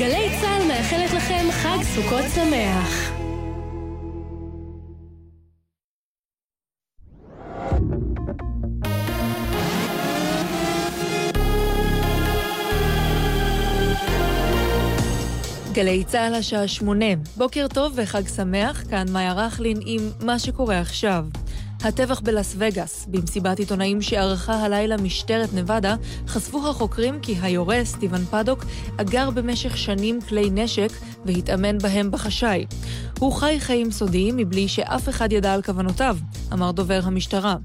גלי צה"ל מאחלת לכם חג סוכות שמח. גלי צה"ל השעה שמונה, בוקר טוב וחג שמח, כאן מאיה רכלין עם מה שקורה עכשיו. הטבח בלאס וגאס, במסיבת עיתונאים שערכה הלילה משטרת נבדה, חשפו החוקרים כי היורה, סטיבן פדוק, אגר במשך שנים כלי נשק והתאמן בהם בחשאי. הוא חי חיים סודיים מבלי שאף אחד ידע על כוונותיו, אמר דובר המשטרה.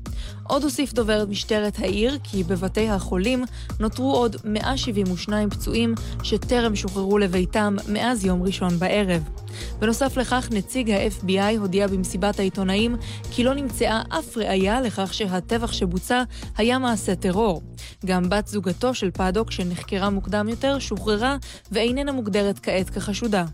עוד הוסיף דובר משטרת העיר כי בבתי החולים נותרו עוד 172 פצועים שטרם שוחררו לביתם מאז יום ראשון בערב. בנוסף לכך, נציג ה-FBI הודיע במסיבת העיתונאים כי לא נמצאה אף ראיה לכך שהטבח שבוצע היה מעשה טרור. גם בת זוגתו של פאדוק, שנחקרה מוקדם יותר, שוחררה ואיננה מוגדרת כעת כחשודה.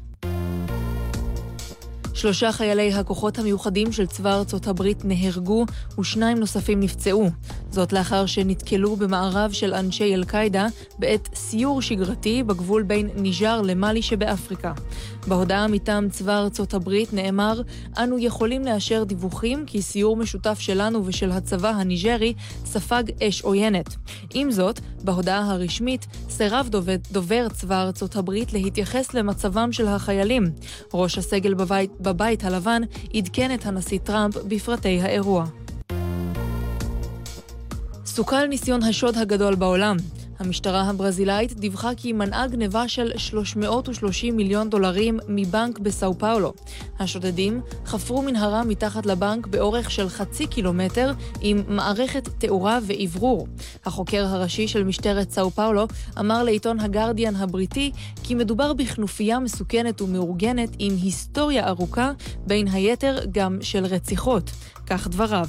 שלושה חיילי הכוחות המיוחדים של צבא ארצות הברית נהרגו ושניים נוספים נפצעו. זאת לאחר שנתקלו במערב של אנשי אל-קאעידה בעת סיור שגרתי בגבול בין ניג'ר למאלי שבאפריקה. בהודעה מטעם צבא ארצות הברית נאמר, אנו יכולים לאשר דיווחים כי סיור משותף שלנו ושל הצבא הניג'רי ספג אש עוינת. עם זאת, בהודעה הרשמית סירב דובר, דובר צבא ארצות הברית להתייחס למצבם של החיילים. ראש הסגל בבית, בבית הלבן עדכן את הנשיא טראמפ בפרטי האירוע. סוכל ניסיון השוד הגדול בעולם. המשטרה הברזילאית דיווחה כי מנעה גניבה של 330 מיליון דולרים מבנק בסאו פאולו. השודדים חפרו מנהרה מתחת לבנק באורך של חצי קילומטר עם מערכת תאורה ואוורור. החוקר הראשי של משטרת סאו פאולו אמר לעיתון הגרדיאן הבריטי כי מדובר בכנופיה מסוכנת ומאורגנת עם היסטוריה ארוכה, בין היתר גם של רציחות. כך דבריו.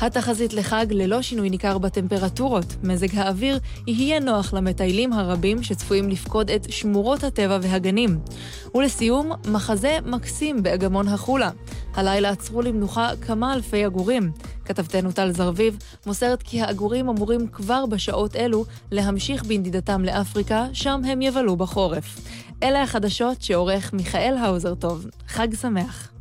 התחזית לחג ללא שינוי ניכר בטמפרטורות. מזג האוויר יהיה נוח למטיילים הרבים שצפויים לפקוד את שמורות הטבע והגנים. ולסיום, מחזה מקסים באגמון החולה. הלילה עצרו למנוחה כמה אלפי עגורים. כתבתנו טל זרביב מוסרת כי העגורים אמורים כבר בשעות אלו להמשיך בנדידתם לאפריקה, שם הם יבלו בחורף. אלה החדשות שעורך מיכאל האוזר טוב. חג שמח.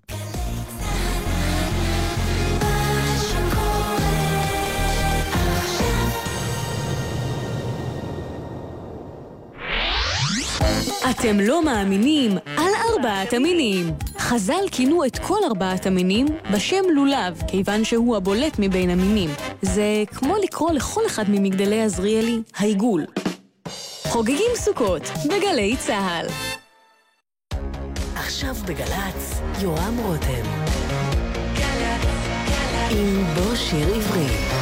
אתם לא מאמינים על ארבעת המינים. חז"ל כינו את כל ארבעת המינים בשם לולב, כיוון שהוא הבולט מבין המינים. זה כמו לקרוא לכל אחד ממגדלי עזריאלי העיגול. חוגגים סוכות בגלי צה"ל. עכשיו בגל"צ, יורם רותם. עם בוא שיר עברי.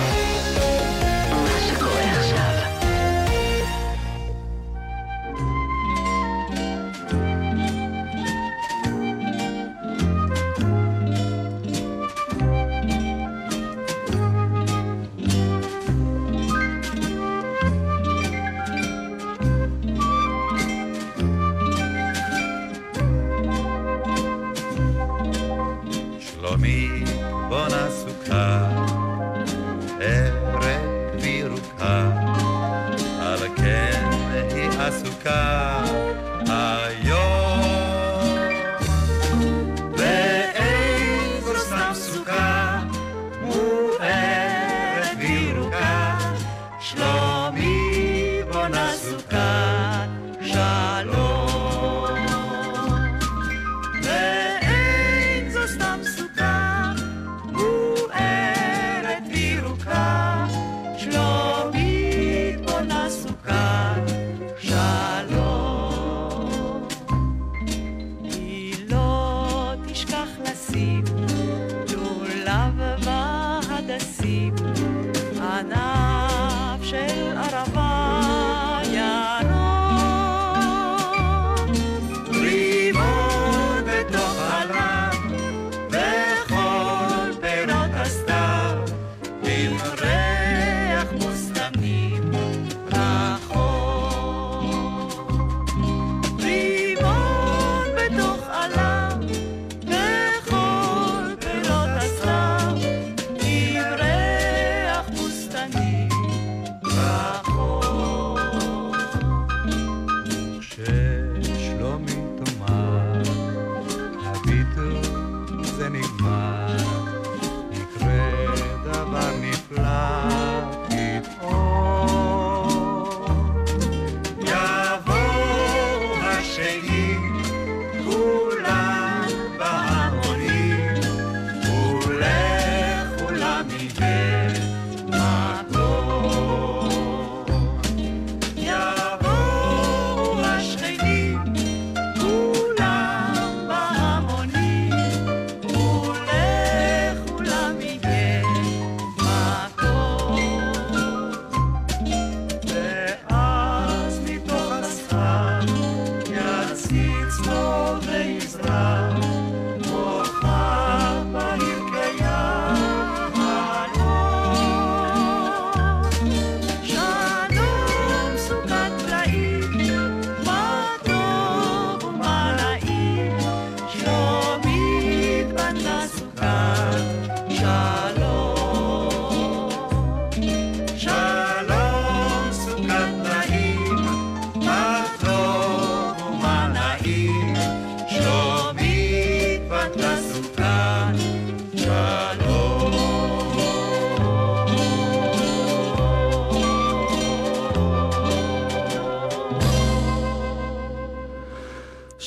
açúcar. Ah,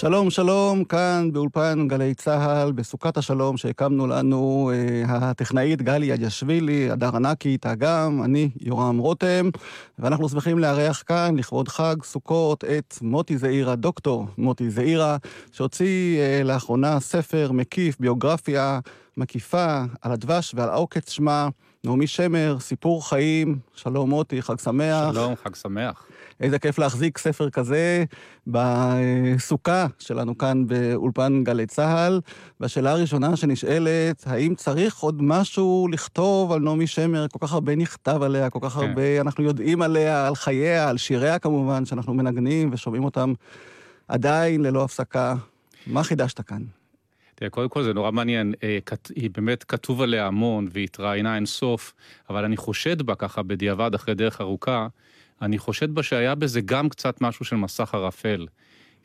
שלום, שלום, כאן באולפן גלי צה"ל, בסוכת השלום שהקמנו לנו אה, הטכנאית גלי ידיאשווילי, הדר ענקית, אגם, אני יורם רותם, ואנחנו שמחים לארח כאן, לכבוד חג סוכות, את מוטי זעירה, דוקטור מוטי זעירה, שהוציא אה, לאחרונה ספר מקיף, ביוגרפיה מקיפה, על הדבש ועל העוקץ שמה, נעמי שמר, סיפור חיים, שלום מוטי, חג שמח. שלום, חג שמח. איזה כיף להחזיק ספר כזה בסוכה שלנו כאן באולפן גלי צה"ל. והשאלה הראשונה שנשאלת, האם צריך עוד משהו לכתוב על נעמי שמר? כל כך הרבה נכתב עליה, כל כך כן. הרבה אנחנו יודעים עליה, על חייה, על שיריה כמובן, שאנחנו מנגנים ושומעים אותם עדיין ללא הפסקה. מה חידשת כאן? תראה, קודם כל זה נורא מעניין, אה, היא באמת כתוב עליה המון והיא התראיינה אינסוף, אבל אני חושד בה ככה בדיעבד אחרי דרך ארוכה, אני חושד בה שהיה בזה גם קצת משהו של מסך ערפל.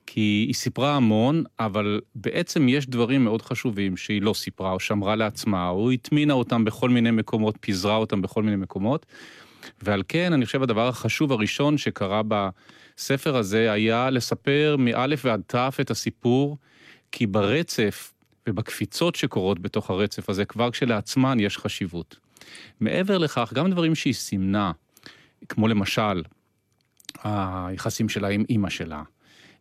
כי היא סיפרה המון, אבל בעצם יש דברים מאוד חשובים שהיא לא סיפרה או שמרה לעצמה, או הטמינה אותם בכל מיני מקומות, פיזרה אותם בכל מיני מקומות. ועל כן, אני חושב הדבר החשוב הראשון שקרה בספר הזה היה לספר מאלף ועד תף את הסיפור, כי ברצף ובקפיצות שקורות בתוך הרצף הזה, כבר כשלעצמן יש חשיבות. מעבר לכך, גם דברים שהיא סימנה, כמו למשל, היחסים שלה עם אימא שלה,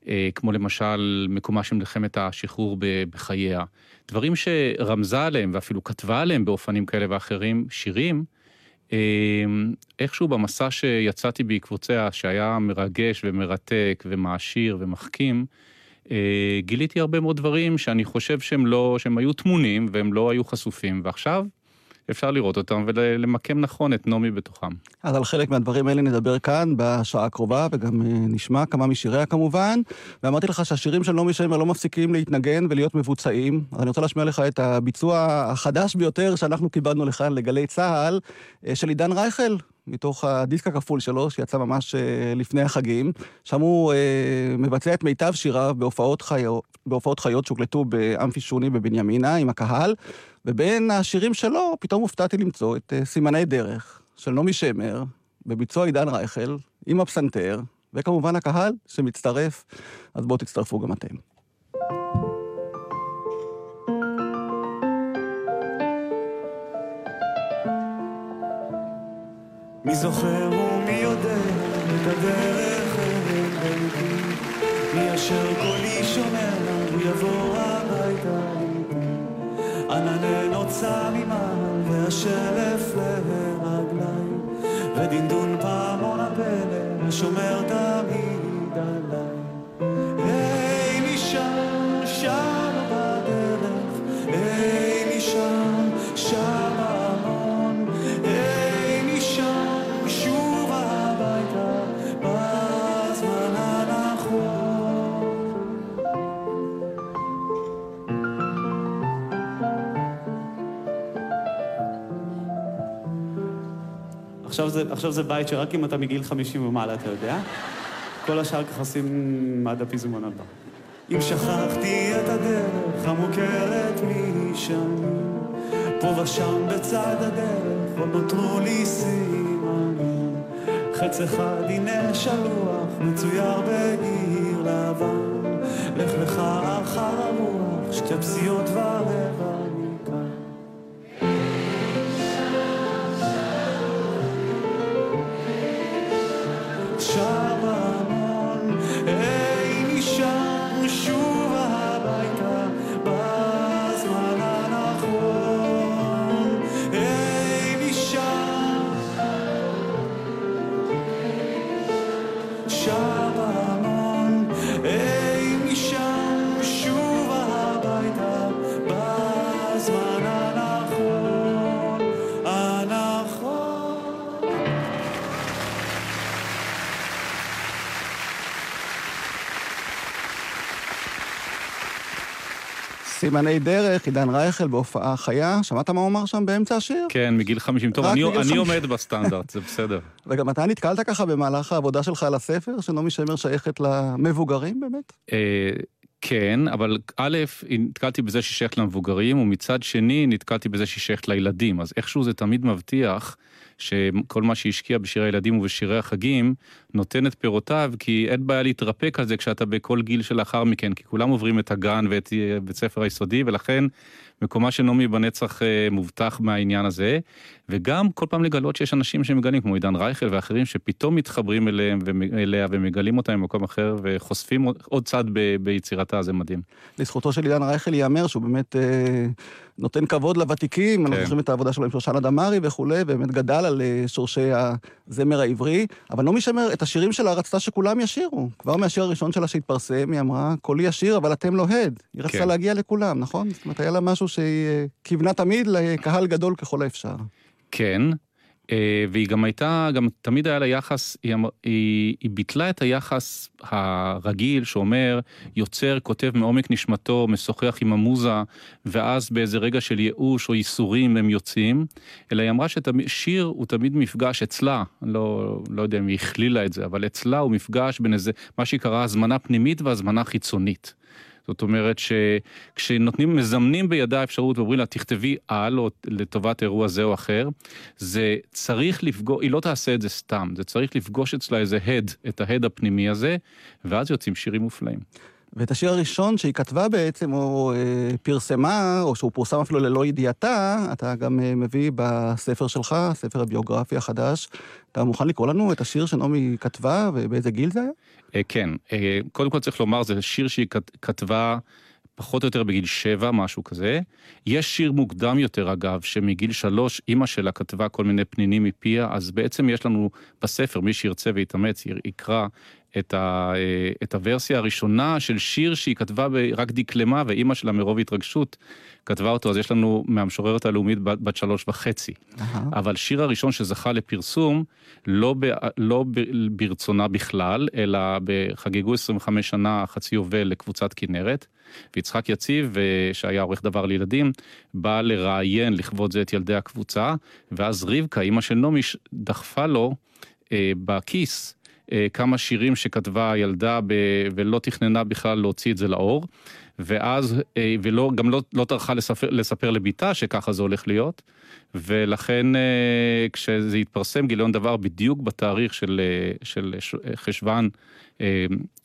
אה, כמו למשל מקומה של מלחמת השחרור בחייה, דברים שרמזה עליהם ואפילו כתבה עליהם באופנים כאלה ואחרים, שירים, אה, איכשהו במסע שיצאתי בעקבותיה, שהיה מרגש ומרתק ומעשיר ומחכים, אה, גיליתי הרבה מאוד דברים שאני חושב שהם לא, שהם היו טמונים והם לא היו חשופים, ועכשיו אפשר לראות אותם ולמקם נכון את נעמי בתוכם. אז על חלק מהדברים האלה נדבר כאן בשעה הקרובה, וגם אה, נשמע כמה משיריה כמובן. ואמרתי לך שהשירים של נעמי שמר לא מפסיקים להתנגן ולהיות מבוצעים. אז אני רוצה להשמיע לך את הביצוע החדש ביותר שאנחנו קיבלנו לכאן לגלי צה"ל, אה, של עידן רייכל, מתוך הדיסק הכפול שלו, שיצא ממש אה, לפני החגים. שם הוא אה, מבצע את מיטב שיריו בהופעות, חיו, בהופעות חיות שהוקלטו באמפי שוני בבנימינה עם הקהל, ובין השירים שלו פתאום הופתעתי למצוא את אה, סימני דרך של נעמי שמר, בביצוע עידן רייכל, עם הפסנתר, וכמובן הקהל שמצטרף, אז בואו תצטרפו גם אתם. מי זוכר ומי יודע את הדרך אל ביתי, מי אשר קולי שומע הוא יבוא הביתה איתי. ענני נוצה ממעל והשלף לרגליים, ודינדון פעמון הפלא שומר תמיד זה, עכשיו זה בית שרק אם אתה מגיל 50 ומעלה אתה יודע. כל השאר ככסים עד הפזמון הבא. אם שכחתי את הדרך המוכרת משנים, פה ושם בצד הדרך עוד נותרו לי סימנים. חץ אחד הנה שלוח מצויר בגיר לבן, לך לך אחר הרוח שתי פסיעות ורבע סימני דרך, עידן רייכל בהופעה חיה. שמעת מה הוא אמר שם באמצע השיר? כן, מגיל 50. טוב, אני, אני 50. עומד בסטנדרט, זה בסדר. וגם אתה נתקלת ככה במהלך העבודה שלך על הספר, שנעמי שמר שייכת למבוגרים באמת? כן, אבל א', נתקלתי בזה שהיא שייכת למבוגרים, ומצד שני נתקלתי בזה שהיא שייכת לילדים, אז איכשהו זה תמיד מבטיח שכל מה שהשקיע בשירי הילדים ובשירי החגים, נותן את פירותיו, כי אין בעיה להתרפק על זה כשאתה בכל גיל שלאחר מכן, כי כולם עוברים את הגן ואת אה, בית ספר היסודי, ולכן מקומה של נעמי בנצח אה, מובטח מהעניין הזה, וגם כל פעם לגלות שיש אנשים שמגלים, כמו עידן רייכל ואחרים, שפתאום מתחברים אליהם ואליה ומגלים אותם במקום אחר וחושפים עוד צד ב, ביצירתה, זה מדהים. לזכותו של עידן רייכל ייאמר שהוא באמת אה, נותן כבוד לוותיקים, כן. אנחנו זוכרים את העבודה שלו עם שושנה דמארי וכולי, ובאמת גדל על אה, שורשי הזמר העברי, אבל נעמי שמר, את השירים שלה רצתה שכולם ישירו. כבר מהשיר הראשון שלה שהתפרסם, היא אמרה, קולי ישיר, אבל אתם לא הד. היא רצתה כן. להגיע לכולם, נכון? זאת אומרת, היה לה משהו שהיא אה, כיוונה תמיד לקהל גדול ככל האפשר. כן, והיא גם הייתה, גם תמיד היה לה יחס, היא, היא, היא ביטלה את היחס הרגיל שאומר, יוצר, כותב מעומק נשמתו, משוחח עם המוזה, ואז באיזה רגע של ייאוש או ייסורים הם יוצאים, אלא היא אמרה ששיר הוא תמיד מפגש אצלה, לא, לא יודע אם היא הכלילה את זה, אבל אצלה הוא מפגש בין איזה, מה שהיא קראה הזמנה פנימית והזמנה חיצונית. זאת אומרת שכשנותנים, מזמנים בידה אפשרות ואומרים לה, תכתבי על או לטובת אירוע זה או אחר, זה צריך לפגוש, היא לא תעשה את זה סתם, זה צריך לפגוש אצלה איזה הד, את ההד הפנימי הזה, ואז יוצאים שירים מופלאים. ואת השיר הראשון שהיא כתבה בעצם, או אה, פרסמה, או שהוא פורסם אפילו ללא ידיעתה, אתה גם אה, מביא בספר שלך, ספר הביוגרפי החדש. אתה מוכן לקרוא לנו את השיר שנעמי כתבה, ובאיזה גיל זה היה? אה, כן, אה, קודם כל צריך לומר, זה שיר שהיא כתבה פחות או יותר בגיל שבע, משהו כזה. יש שיר מוקדם יותר, אגב, שמגיל שלוש אימא שלה כתבה כל מיני פנינים מפיה, אז בעצם יש לנו בספר, מי שירצה ויתאמץ, יקרא את, ה, אה, את הוורסיה הראשונה של שיר שהיא כתבה רק דקלמה, ואימא שלה מרוב התרגשות כתבה אותו, אז יש לנו מהמשוררת הלאומית בת, בת שלוש וחצי. Uh-huh. אבל שיר הראשון שזכה לפרסום, לא, ב, לא ב, ברצונה בכלל, אלא בחגגו 25 שנה חצי יובל לקבוצת כנרת, ויצחק יציב, אה, שהיה עורך דבר לילדים, בא לראיין לכבוד זה את ילדי הקבוצה, ואז רבקה, אימא של נעמי, דחפה לו אה, בכיס. אה, כמה שירים שכתבה הילדה ב... ולא תכננה בכלל להוציא את זה לאור. ואז, אה, ולא, גם לא, לא טרחה לספר, לספר לביתה שככה זה הולך להיות, ולכן אה, כשזה התפרסם גיליון דבר בדיוק בתאריך של, של חשוון,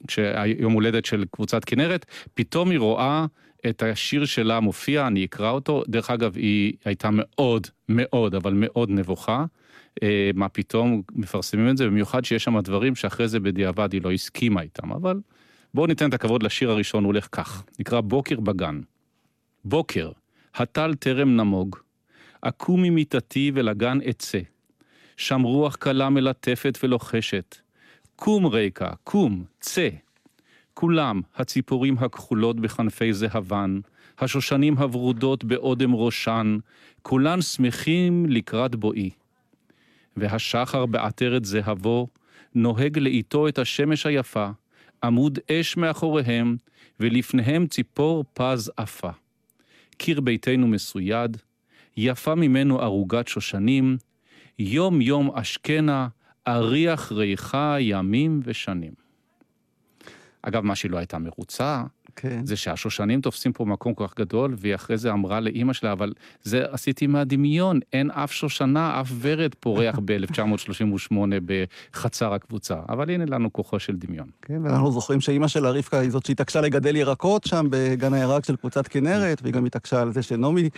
כשהיום הולדת של קבוצת כנרת, פתאום היא רואה את השיר שלה מופיע, אני אקרא אותו, דרך אגב היא הייתה מאוד מאוד אבל מאוד נבוכה. אה, מה פתאום מפרסמים את זה, במיוחד שיש שם דברים שאחרי זה בדיעבד היא לא הסכימה איתם, אבל בואו ניתן את הכבוד לשיר הראשון, הוא הולך כך, נקרא בוקר בגן. בוקר, הטל טרם נמוג, אקום ממיטתי ולגן אצא. שם רוח קלה מלטפת ולוחשת. קום ריקה, קום, צא. כולם, הציפורים הכחולות בכנפי זהבן, השושנים הוורודות באודם ראשן, כולן שמחים לקראת בואי. והשחר בעטרת זהבו, נוהג לאיתו את השמש היפה, עמוד אש מאחוריהם, ולפניהם ציפור פז עפה. קיר ביתנו מסויד, יפה ממנו ערוגת שושנים, יום יום אשכנה, אריח ריחה ימים ושנים. אגב, מה שהיא לא הייתה מרוצה, כן. זה שהשושנים תופסים פה מקום כל כך גדול, והיא אחרי זה אמרה לאימא שלה, אבל זה עשיתי מהדמיון, אין אף שושנה, אף ורד פורח ב-1938 בחצר הקבוצה. אבל הנה לנו כוחו של דמיון. כן, ואנחנו זוכרים שאימא שלה, רבקה, היא זאת שהתעקשה לגדל ירקות שם בגן הירק של קבוצת כנרת, והיא גם התעקשה על זה שנעמי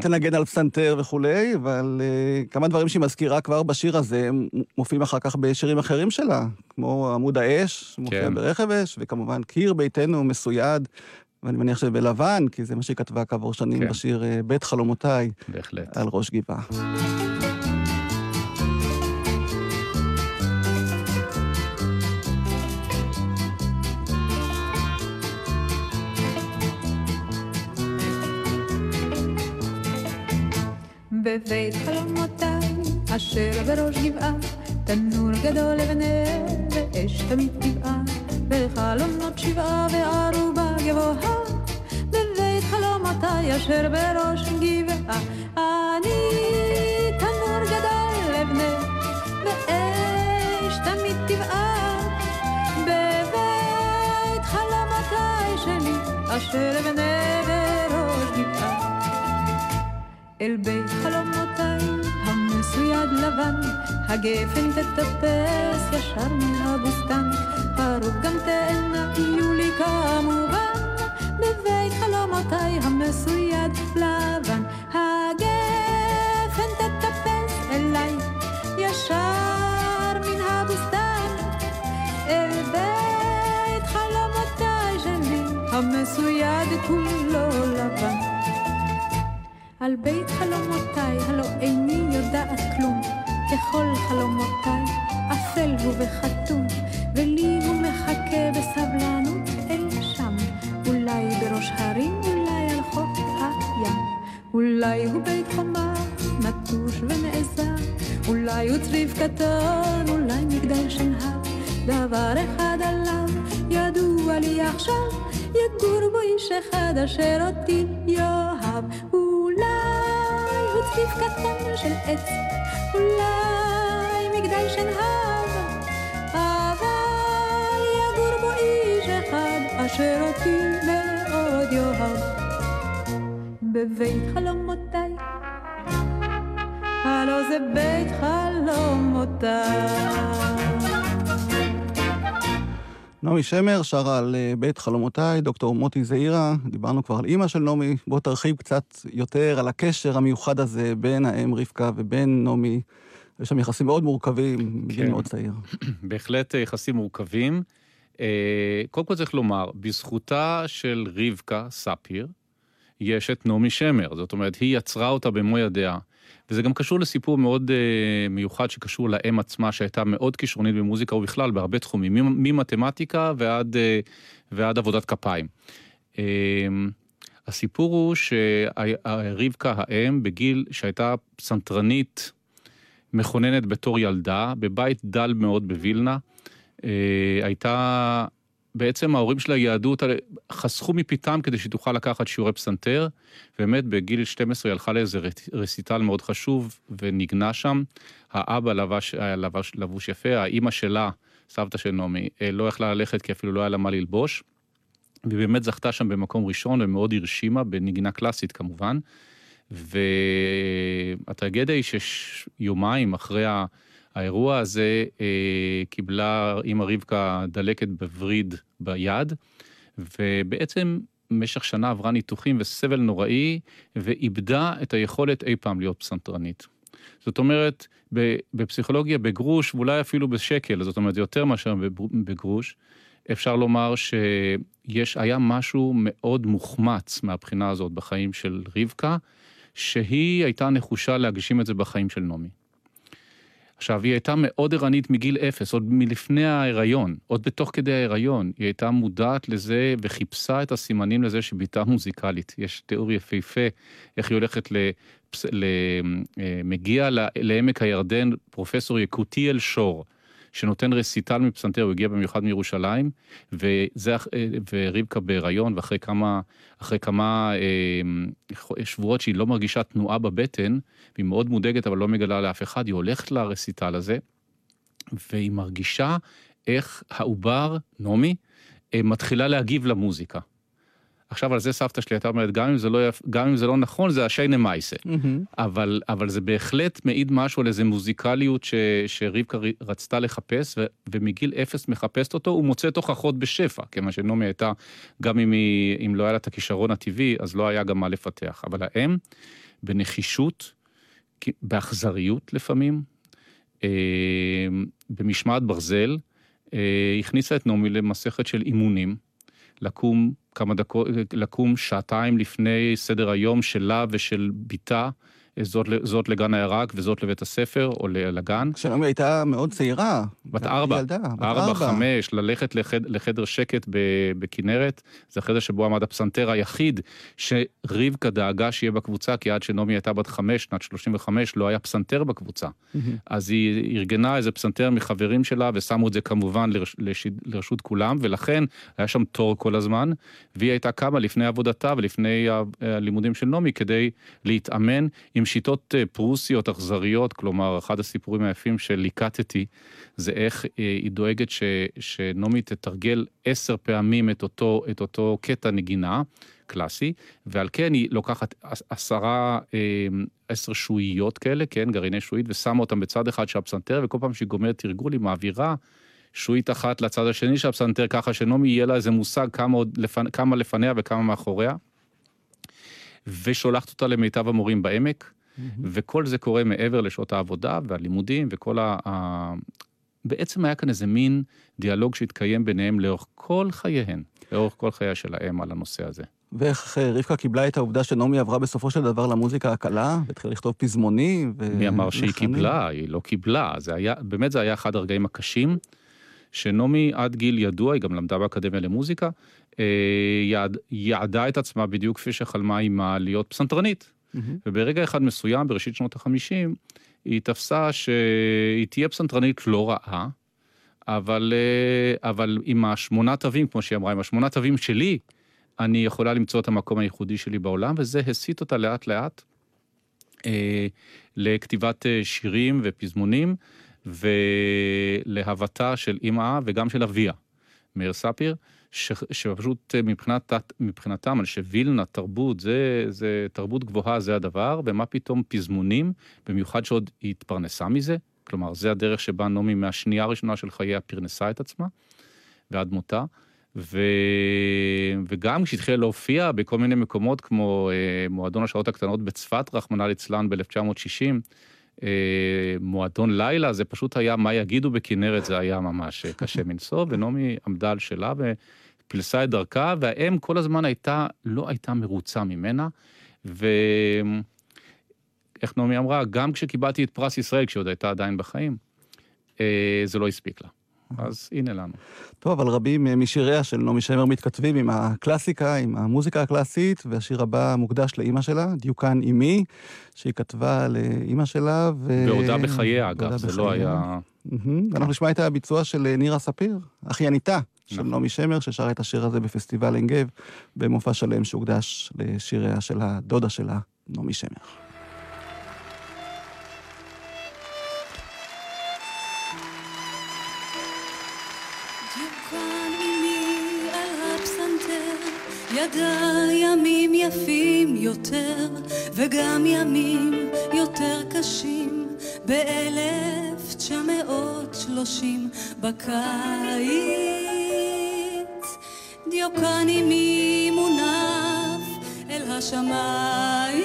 תנגן על פסנתר וכולי, אבל uh, כמה דברים שהיא מזכירה כבר בשיר הזה, מופיעים אחר כך בשירים אחרים שלה, כמו עמוד האש, מופיע כן. ברכב אש, וכמובן קיר ביתנו מסוים. יד, ואני מניח שבלבן, כי זה מה שהיא כתבה כעבור שנים כן. בשיר אה, בית חלומותיי. בהחלט. על ראש גבעה. בבית חלומותיי, אשר בראש גבעה, תנור גדול לבנה, ואש תמיד טבעה. בחלונות שבעה וערובה גבוהה, בבית חלומותיי אשר בראש גבעה. אני תנור גדול לבנה, ואש תמיד תבער, בבית חלומותיי אשר אבנה בראש גבעה. אל בית חלומותיי המסויד לבן, הגפן תטפס ישר מן הבוסתן, הרוב גם תאנה יהיו לי כמובן, בבית חלומותיי המסויד לבן, הגפן תטפס אליי ישר מן הבוסתן, אל בית חלומותיי שלי המסויד כולו לבן. על בית חלומותיי, וחתום, ולי הוא מחכה בסבלנות אי שם, אולי בראש הרים, אולי על חוף הים, אולי הוא בית חומה, נטוש ונעזר, אולי הוא צריף קטן, אולי מגדל שנהר, דבר אחד עליו ידוע לי עכשיו, יגור בו איש אחד אשר אותי יאהב. צפיף קטן של עץ, אולי אחד אשר אותי מאוד יאהב. בבית חלומותיי, הלא זה בית חלומותיי. נעמי שמר שרה על אה, בית חלומותיי, דוקטור מוטי זעירה, דיברנו כבר על אימא של נעמי, בוא תרחיב קצת יותר על הקשר המיוחד הזה בין האם רבקה ובין נעמי. יש שם יחסים מאוד מורכבים, בגיל כן. מאוד צעיר. בהחלט יחסים מורכבים. אה, קודם כל צריך לומר, בזכותה של רבקה ספיר, יש את נעמי שמר, זאת אומרת, היא יצרה אותה במו ידיה. וזה גם קשור לסיפור מאוד uh, מיוחד שקשור לאם עצמה, שהייתה מאוד כישרונית במוזיקה ובכלל בהרבה תחומים, ממתמטיקה ועד, uh, ועד עבודת כפיים. Uh, הסיפור הוא שרבקה האם, בגיל שהייתה פסנתרנית מכוננת בתור ילדה, בבית דל מאוד בווילנה, הייתה בעצם ההורים של היהדות חסכו מפיתם כדי שהיא תוכל לקחת שיעורי פסנתר, ובאמת בגיל 12 היא הלכה לאיזה רסיטל מאוד חשוב וניגנה שם. האבא לבש, היה לבש, לבוש יפה, האימא שלה, סבתא של נעמי, אה, לא יכלה ללכת כי אפילו לא היה לה מה ללבוש. והיא באמת זכתה שם במקום ראשון ומאוד הרשימה, בנגינה קלאסית כמובן. והטרגדיה היא שיומיים אחרי ה... האירוע הזה אה, קיבלה אימא רבקה דלקת בווריד ביד, ובעצם במשך שנה עברה ניתוחים וסבל נוראי, ואיבדה את היכולת אי פעם להיות פסנתרנית. זאת אומרת, בפסיכולוגיה בגרוש, ואולי אפילו בשקל, זאת אומרת, יותר מאשר בגרוש, אפשר לומר שיש, היה משהו מאוד מוחמץ מהבחינה הזאת בחיים של רבקה, שהיא הייתה נחושה להגשים את זה בחיים של נעמי. עכשיו, היא הייתה מאוד ערנית מגיל אפס, עוד מלפני ההיריון, עוד בתוך כדי ההיריון. היא הייתה מודעת לזה וחיפשה את הסימנים לזה שבתה מוזיקלית. יש תיאור יפהפה איך היא הולכת ל... ל... אה, לעמק הירדן פרופסור יקותיאל שור. שנותן רסיטל מפסנתר, הוא הגיע במיוחד מירושלים, וזה, ורבקה בהיריון, ואחרי כמה, כמה אה, שבועות שהיא לא מרגישה תנועה בבטן, והיא מאוד מודאגת אבל לא מגלה לאף אחד, היא הולכת לרסיטל הזה, והיא מרגישה איך העובר, נעמי, אה, מתחילה להגיב למוזיקה. עכשיו על זה סבתא שלי הייתה אומרת, גם אם זה לא, גם אם זה לא נכון, זה השיינה מייסה. Mm-hmm. אבל, אבל זה בהחלט מעיד משהו על איזה מוזיקליות ש, שרבקה רצתה לחפש, ו, ומגיל אפס מחפשת אותו, הוא מוצא תוכחות בשפע, כיוון שנעמי הייתה, גם אם, היא, אם לא היה לה את הכישרון הטבעי, אז לא היה גם מה לפתח. אבל האם, בנחישות, באכזריות לפעמים, אה, במשמעת ברזל, אה, הכניסה את נעמי למסכת של אימונים. לקום כמה דקות, לקום שעתיים לפני סדר היום שלה ושל בתה, זאת, זאת לגן הירק וזאת לבית הספר או לגן. כשנעמי הייתה מאוד צעירה. בת ארבע. ילדה, בת ארבע, חמש, ללכת לחד, לחדר שקט בכנרת, זה החדר שבו עמד הפסנתר היחיד שרבקה דאגה שיהיה בקבוצה, כי עד שנעמי הייתה בת חמש, שנת 35, לא היה פסנתר בקבוצה. אז היא ארגנה איזה פסנתר מחברים שלה ושמו את זה כמובן לרש, לשיד, לרשות כולם, ולכן היה שם תור כל הזמן, והיא הייתה קמה לפני עבודתה ולפני הלימודים של נעמי כדי להתאמן עם עם שיטות אה, פרוסיות אכזריות, כלומר, אחד הסיפורים היפים שליקטתי, זה איך אה, היא דואגת ש, שנעמי תתרגל עשר פעמים את אותו, את אותו קטע נגינה קלאסי, ועל כן היא לוקחת עשרה, אה, עשר שועיות כאלה, כן, גרעיני שועית, ושמה אותם בצד אחד של הפסנתר, וכל פעם שהיא גומרת תרגול היא מעבירה שועית אחת לצד השני של הפסנתר, ככה שנעמי יהיה לה איזה מושג כמה, לפנ... כמה לפניה וכמה מאחוריה. ושולחת אותה למיטב המורים בעמק, mm-hmm. וכל זה קורה מעבר לשעות העבודה והלימודים וכל ה... ה... בעצם היה כאן איזה מין דיאלוג שהתקיים ביניהם לאורך כל חייהן, לאורך כל חייה של האם על הנושא הזה. ואיך אה, רבקה קיבלה את העובדה שנעמי עברה בסופו של דבר למוזיקה הקלה, והתחילה לכתוב פזמונים ו... מי אמר שהיא קיבלה? היא לא קיבלה. זה היה, באמת זה היה אחד הרגעים הקשים. שנעמי עד גיל ידוע, היא גם למדה באקדמיה למוזיקה, יעד, יעדה את עצמה בדיוק כפי שחלמה אימה להיות פסנתרנית. Mm-hmm. וברגע אחד מסוים, בראשית שנות החמישים, היא תפסה שהיא תהיה פסנתרנית לא רעה, אבל, אה, אבל עם השמונה תווים, כמו שהיא אמרה, עם השמונה תווים שלי, אני יכולה למצוא את המקום הייחודי שלי בעולם, וזה הסיט אותה לאט לאט אה, לכתיבת אה, שירים ופזמונים. ולהוותה של אימא וגם של אביה, מאיר ספיר, ש, שפשוט מבחינת, מבחינתם, אנשי וילנה, תרבות, זה, זה תרבות גבוהה, זה הדבר, ומה פתאום פזמונים, במיוחד שעוד היא התפרנסה מזה, כלומר, זה הדרך שבה נעמי מהשנייה הראשונה של חייה פרנסה את עצמה, ועד מותה. ו... וגם כשהתחילה להופיע בכל מיני מקומות כמו אה, מועדון השעות הקטנות בצפת, רחמנא ליצלן ב-1960, אה, מועדון לילה, זה פשוט היה מה יגידו בכנרת, זה היה ממש אה, קשה מנשוא, ונעמי עמדה על שלה ופלסה את דרכה, והאם כל הזמן הייתה, לא הייתה מרוצה ממנה, ואיך נעמי אמרה, גם כשקיבלתי את פרס ישראל, כשעוד הייתה עדיין בחיים, אה, זה לא הספיק לה. אז הנה לנו. טוב, אבל רבים משיריה של נעמי שמר מתכתבים עם הקלאסיקה, עם המוזיקה הקלאסית, והשיר הבא מוקדש לאימא שלה, דיוקן אימי, שהיא כתבה לאימא שלה, ו... בעודה בחייה, אגב, זה לא היה... אנחנו נשמע את הביצוע של נירה ספיר, אחייניתה של נכון. נעמי שמר, ששרה את השיר הזה בפסטיבל עין גב, במופע שלם שהוקדש לשיריה של הדודה שלה, נעמי שמר. ידע ימים יפים יותר, וגם ימים יותר קשים, באלף תשע מאות שלושים בקיץ. דיוקן עמי מונף אל השמיים,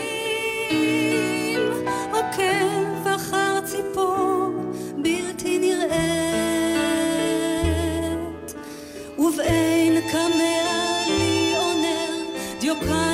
עוקב אחר ציפור בלתי נראית, ובאין דיוקן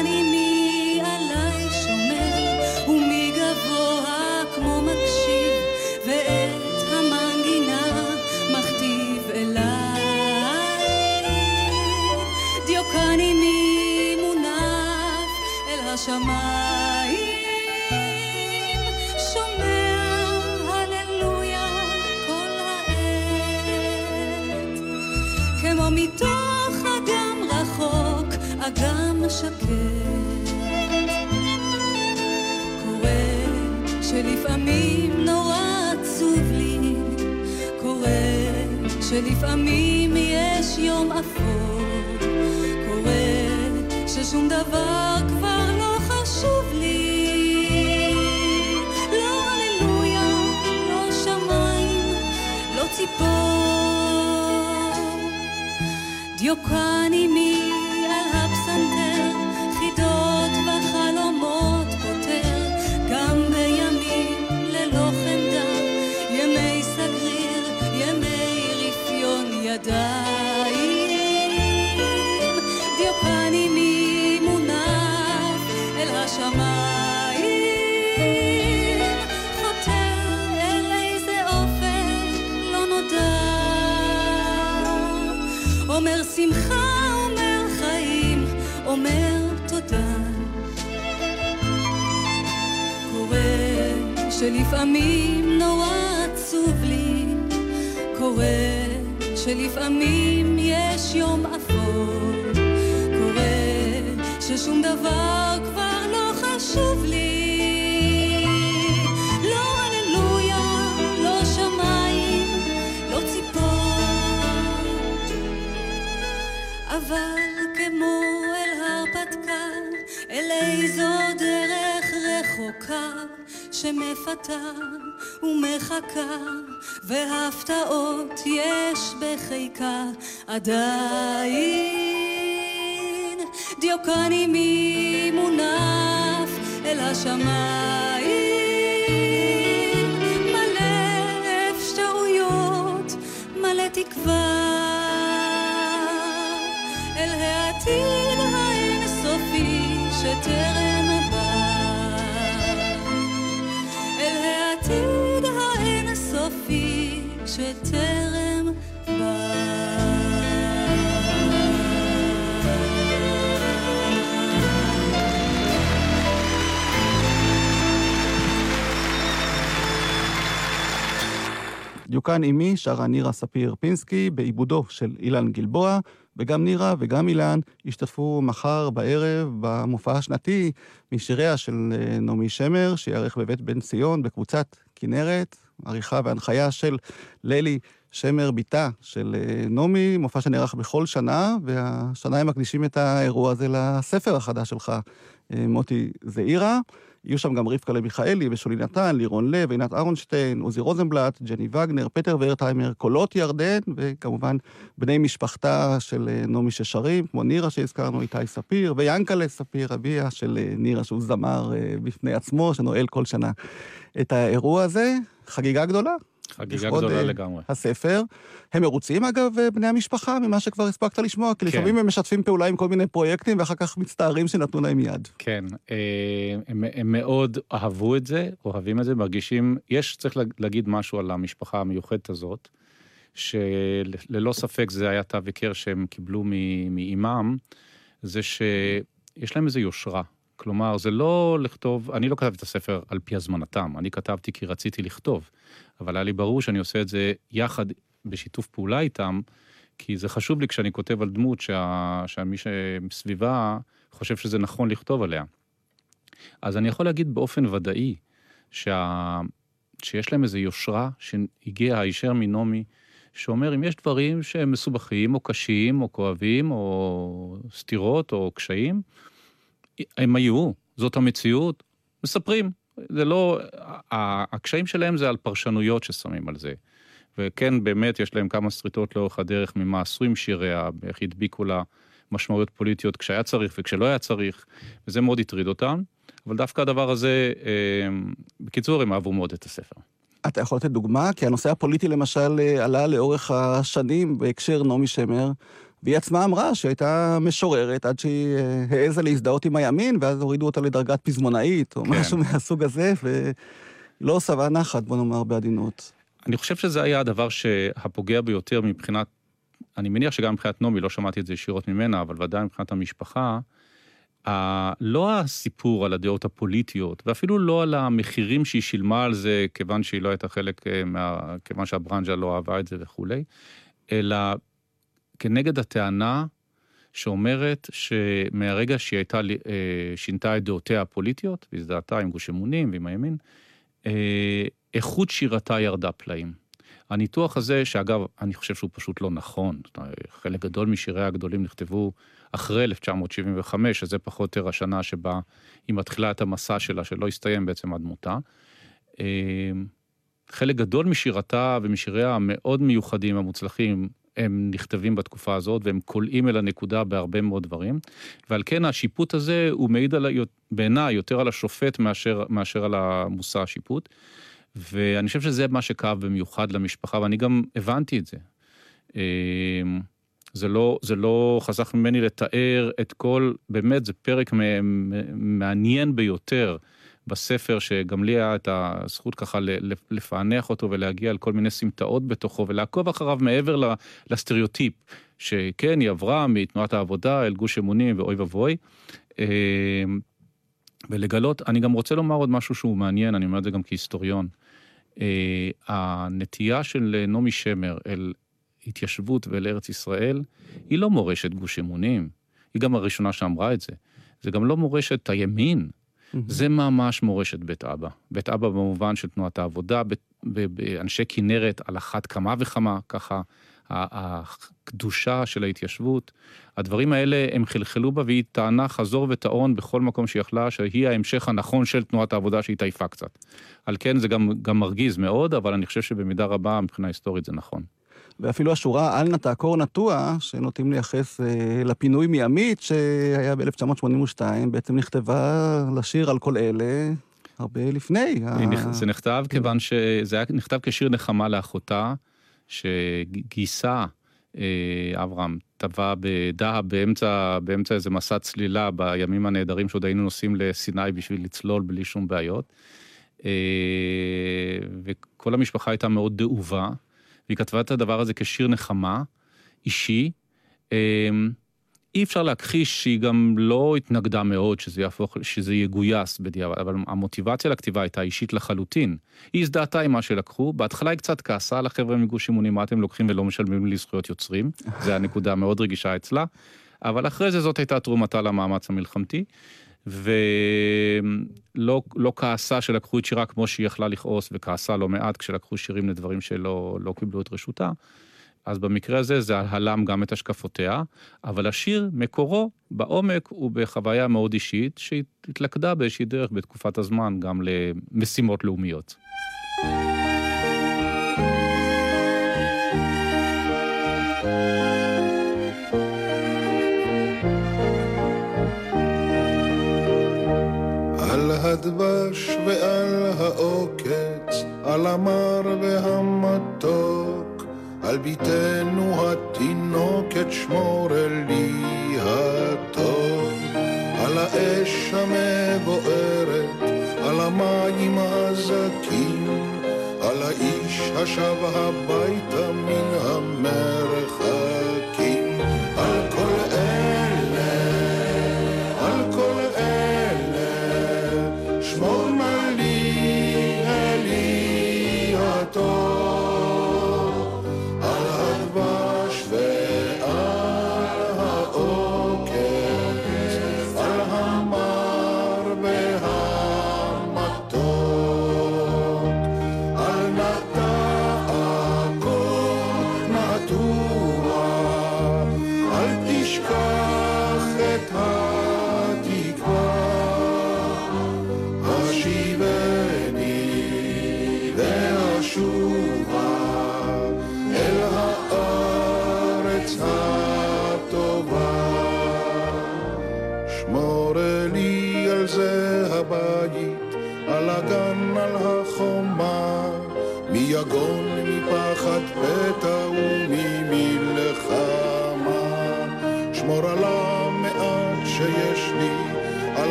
אבל כמו אל הרפתקה, אל איזו דרך רחוקה, שמפתה ומחכה, והפתעות יש בחיקה עדיין. דיוקני מי מונף אל השמיים תקווה אל העתיד האינסופי שטרם בא אל העתיד האינסופי שטרם בא דיוקן אימי שרה נירה ספיר פינסקי בעיבודו של אילן גלבוע, וגם נירה וגם אילן ישתתפו מחר בערב במופע השנתי משיריה של אה, נעמי שמר, שיערך בבית בן ציון בקבוצת כנרת, עריכה והנחיה של ללי שמר, בתה של אה, נעמי, מופע שנערך בכל שנה, והשנה הם מקדישים את האירוע הזה לספר החדש שלך, אה, מוטי זעירה. יהיו שם גם רבקה למיכאלי ושולי נתן, לירון לב, עינת אהרונשטיין, עוזי רוזנבלט, ג'ני וגנר, פטר ורטהיימר, קולות ירדן, וכמובן בני משפחתה של אה, נעמי ששרים, כמו נירה שהזכרנו, איתי ספיר, ויאנקלה ספיר, אביה של אה, נירה, שהוא זמר אה, בפני עצמו, שנועל כל שנה את האירוע הזה. חגיגה גדולה. חגיגה גדולה לגמרי. הספר. הם מרוצים, אגב, בני המשפחה, ממה שכבר הספקת לשמוע, כי כן. לפעמים הם משתפים פעולה עם כל מיני פרויקטים, ואחר כך מצטערים שנתנו להם יד. כן, הם, הם מאוד אהבו את זה, אוהבים את זה, מרגישים, יש, צריך להגיד משהו על המשפחה המיוחדת הזאת, שללא ספק זה היה תו היכר שהם קיבלו מאימם, זה שיש להם איזו יושרה. כלומר, זה לא לכתוב, אני לא כתבתי את הספר על פי הזמנתם, אני כתבתי כי רציתי לכתוב, אבל היה לי ברור שאני עושה את זה יחד, בשיתוף פעולה איתם, כי זה חשוב לי כשאני כותב על דמות שה, שמי שמסביבה חושב שזה נכון לכתוב עליה. אז אני יכול להגיד באופן ודאי שה, שיש להם איזו יושרה שהגיעה הישר מנעמי, שאומר אם יש דברים שהם מסובכים או קשים או כואבים או סתירות או קשיים, הם היו, זאת המציאות, מספרים. זה לא, הקשיים שלהם זה על פרשנויות ששמים על זה. וכן, באמת, יש להם כמה שריטות לאורך הדרך ממה עשו עם שיריה, איך הדביקו לה משמעויות פוליטיות כשהיה צריך וכשלא היה צריך, וזה מאוד הטריד אותם. אבל דווקא הדבר הזה, אה, בקיצור, הם אהבו מאוד את הספר. אתה יכול לתת דוגמה? כי הנושא הפוליטי למשל אה, עלה לאורך השנים בהקשר נעמי שמר, והיא עצמה אמרה שהייתה משוררת עד שהיא אה, העזה להזדהות עם הימין, ואז הורידו אותה לדרגת פזמונאית, או כן. משהו מהסוג הזה, ולא שבעה נחת, בוא נאמר בעדינות. אני חושב שזה היה הדבר שהפוגע ביותר מבחינת, אני מניח שגם מבחינת נעמי, לא שמעתי את זה ישירות ממנה, אבל ודאי מבחינת המשפחה, ה... לא הסיפור על הדעות הפוליטיות, ואפילו לא על המחירים שהיא שילמה על זה, כיוון שהיא לא הייתה חלק אה, מה... כיוון שהברנז'ה לא אהבה את זה וכולי, אלא כנגד הטענה שאומרת שמהרגע שהיא הייתה, אה, שינתה את דעותיה הפוליטיות, והזדהתה עם גוש אמונים ועם הימין, אה, איכות שירתה ירדה פלאים. הניתוח הזה, שאגב, אני חושב שהוא פשוט לא נכון, חלק גדול משיריה הגדולים נכתבו אחרי 1975, שזה פחות או יותר השנה שבה היא מתחילה את המסע שלה, שלא הסתיים בעצם עד מותה. אה, חלק גדול משירתה ומשיריה המאוד מיוחדים, המוצלחים, הם נכתבים בתקופה הזאת והם קולעים אל הנקודה בהרבה מאוד דברים. ועל כן השיפוט הזה הוא מעיד על, בעיניי יותר על השופט מאשר, מאשר על המושא השיפוט. ואני חושב שזה מה שכאב במיוחד למשפחה, ואני גם הבנתי את זה. אמ, זה לא, זה לא חסך ממני לתאר את כל, באמת זה פרק מעניין ביותר בספר, שגם לי היה את הזכות ככה לפענח אותו ולהגיע על כל מיני סמטאות בתוכו ולעקוב אחריו מעבר לסטריאוטיפ, שכן, היא עברה מתנועת העבודה אל גוש אמונים ואוי ואבוי. אמ, ולגלות, אני גם רוצה לומר עוד משהו שהוא מעניין, אני אומר את זה גם כהיסטוריון. אה, הנטייה של נעמי שמר אל התיישבות ואל ארץ ישראל, היא לא מורשת גוש אמונים, היא גם הראשונה שאמרה את זה. זה גם לא מורשת הימין, זה ממש מורשת בית אבא. בית אבא במובן של תנועת העבודה, באנשי כנרת על אחת כמה וכמה, ככה הקדושה של ההתיישבות. הדברים האלה, הם חלחלו בה והיא טענה חזור וטעון בכל מקום שהיא יכלה, שהיא ההמשך הנכון של תנועת העבודה שהתעייפה קצת. על כן זה גם, גם מרגיז מאוד, אבל אני חושב שבמידה רבה מבחינה היסטורית זה נכון. ואפילו השורה "אל נא תעקור נטוע", שנוטים לייחס אה, לפינוי מימית שהיה ב-1982, בעצם נכתבה לשיר על כל אלה הרבה לפני. זה נכתב כיוון שזה היה נכתב כשיר נחמה לאחותה, שגייסה אה, אברהם, טבע בדהב באמצע, באמצע איזה מסע צלילה בימים הנהדרים שעוד היינו נוסעים לסיני בשביל לצלול בלי שום בעיות. אה, וכל המשפחה הייתה מאוד דאובה, והיא כתבה את הדבר הזה כשיר נחמה, אישי. אה, אי אפשר להכחיש שהיא גם לא התנגדה מאוד שזה יהפוך, שזה יגויס בדיעבד, אבל המוטיבציה לכתיבה הייתה אישית לחלוטין. היא הזדהתה עם מה שלקחו, בהתחלה היא קצת כעסה על החבר'ה מגוש אימונים, מה אתם לוקחים ולא משלמים לי זכויות יוצרים, זו הנקודה המאוד רגישה אצלה, אבל אחרי זה זאת הייתה תרומתה למאמץ המלחמתי, ולא לא כעסה שלקחו את שירה כמו שהיא יכלה לכעוס, וכעסה לא מעט כשלקחו שירים לדברים שלא לא קיבלו את רשותה. אז במקרה הזה זה הלם גם את השקפותיה, אבל השיר מקורו בעומק ובחוויה מאוד אישית שהתלכדה באיזושהי דרך בתקופת הזמן גם למשימות לאומיות. הדבש ועל העוקץ, על המר והמתוק. על ביתנו התינוקת שמור לי הטוב, על האש המבוערת, על המים הזכים, על האיש השב הביתה מן המרחקים,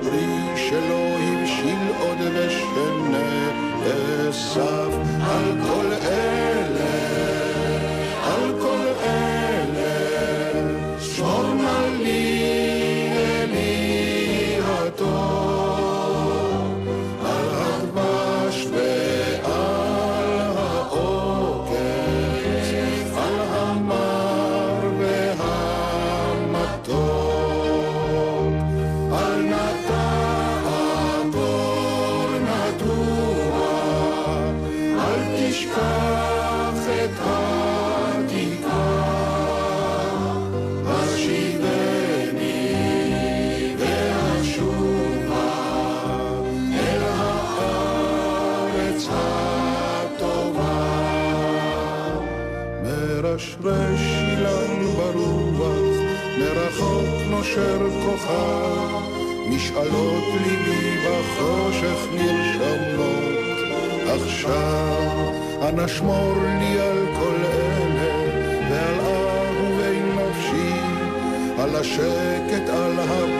הפרי שלא הבשיל עוד ושנאסף, על כל אלה, בחושך נרשמות. עכשיו, אנא שמור לי על כל אלה, ועל אהובי נפשי, על השקט, על הבכי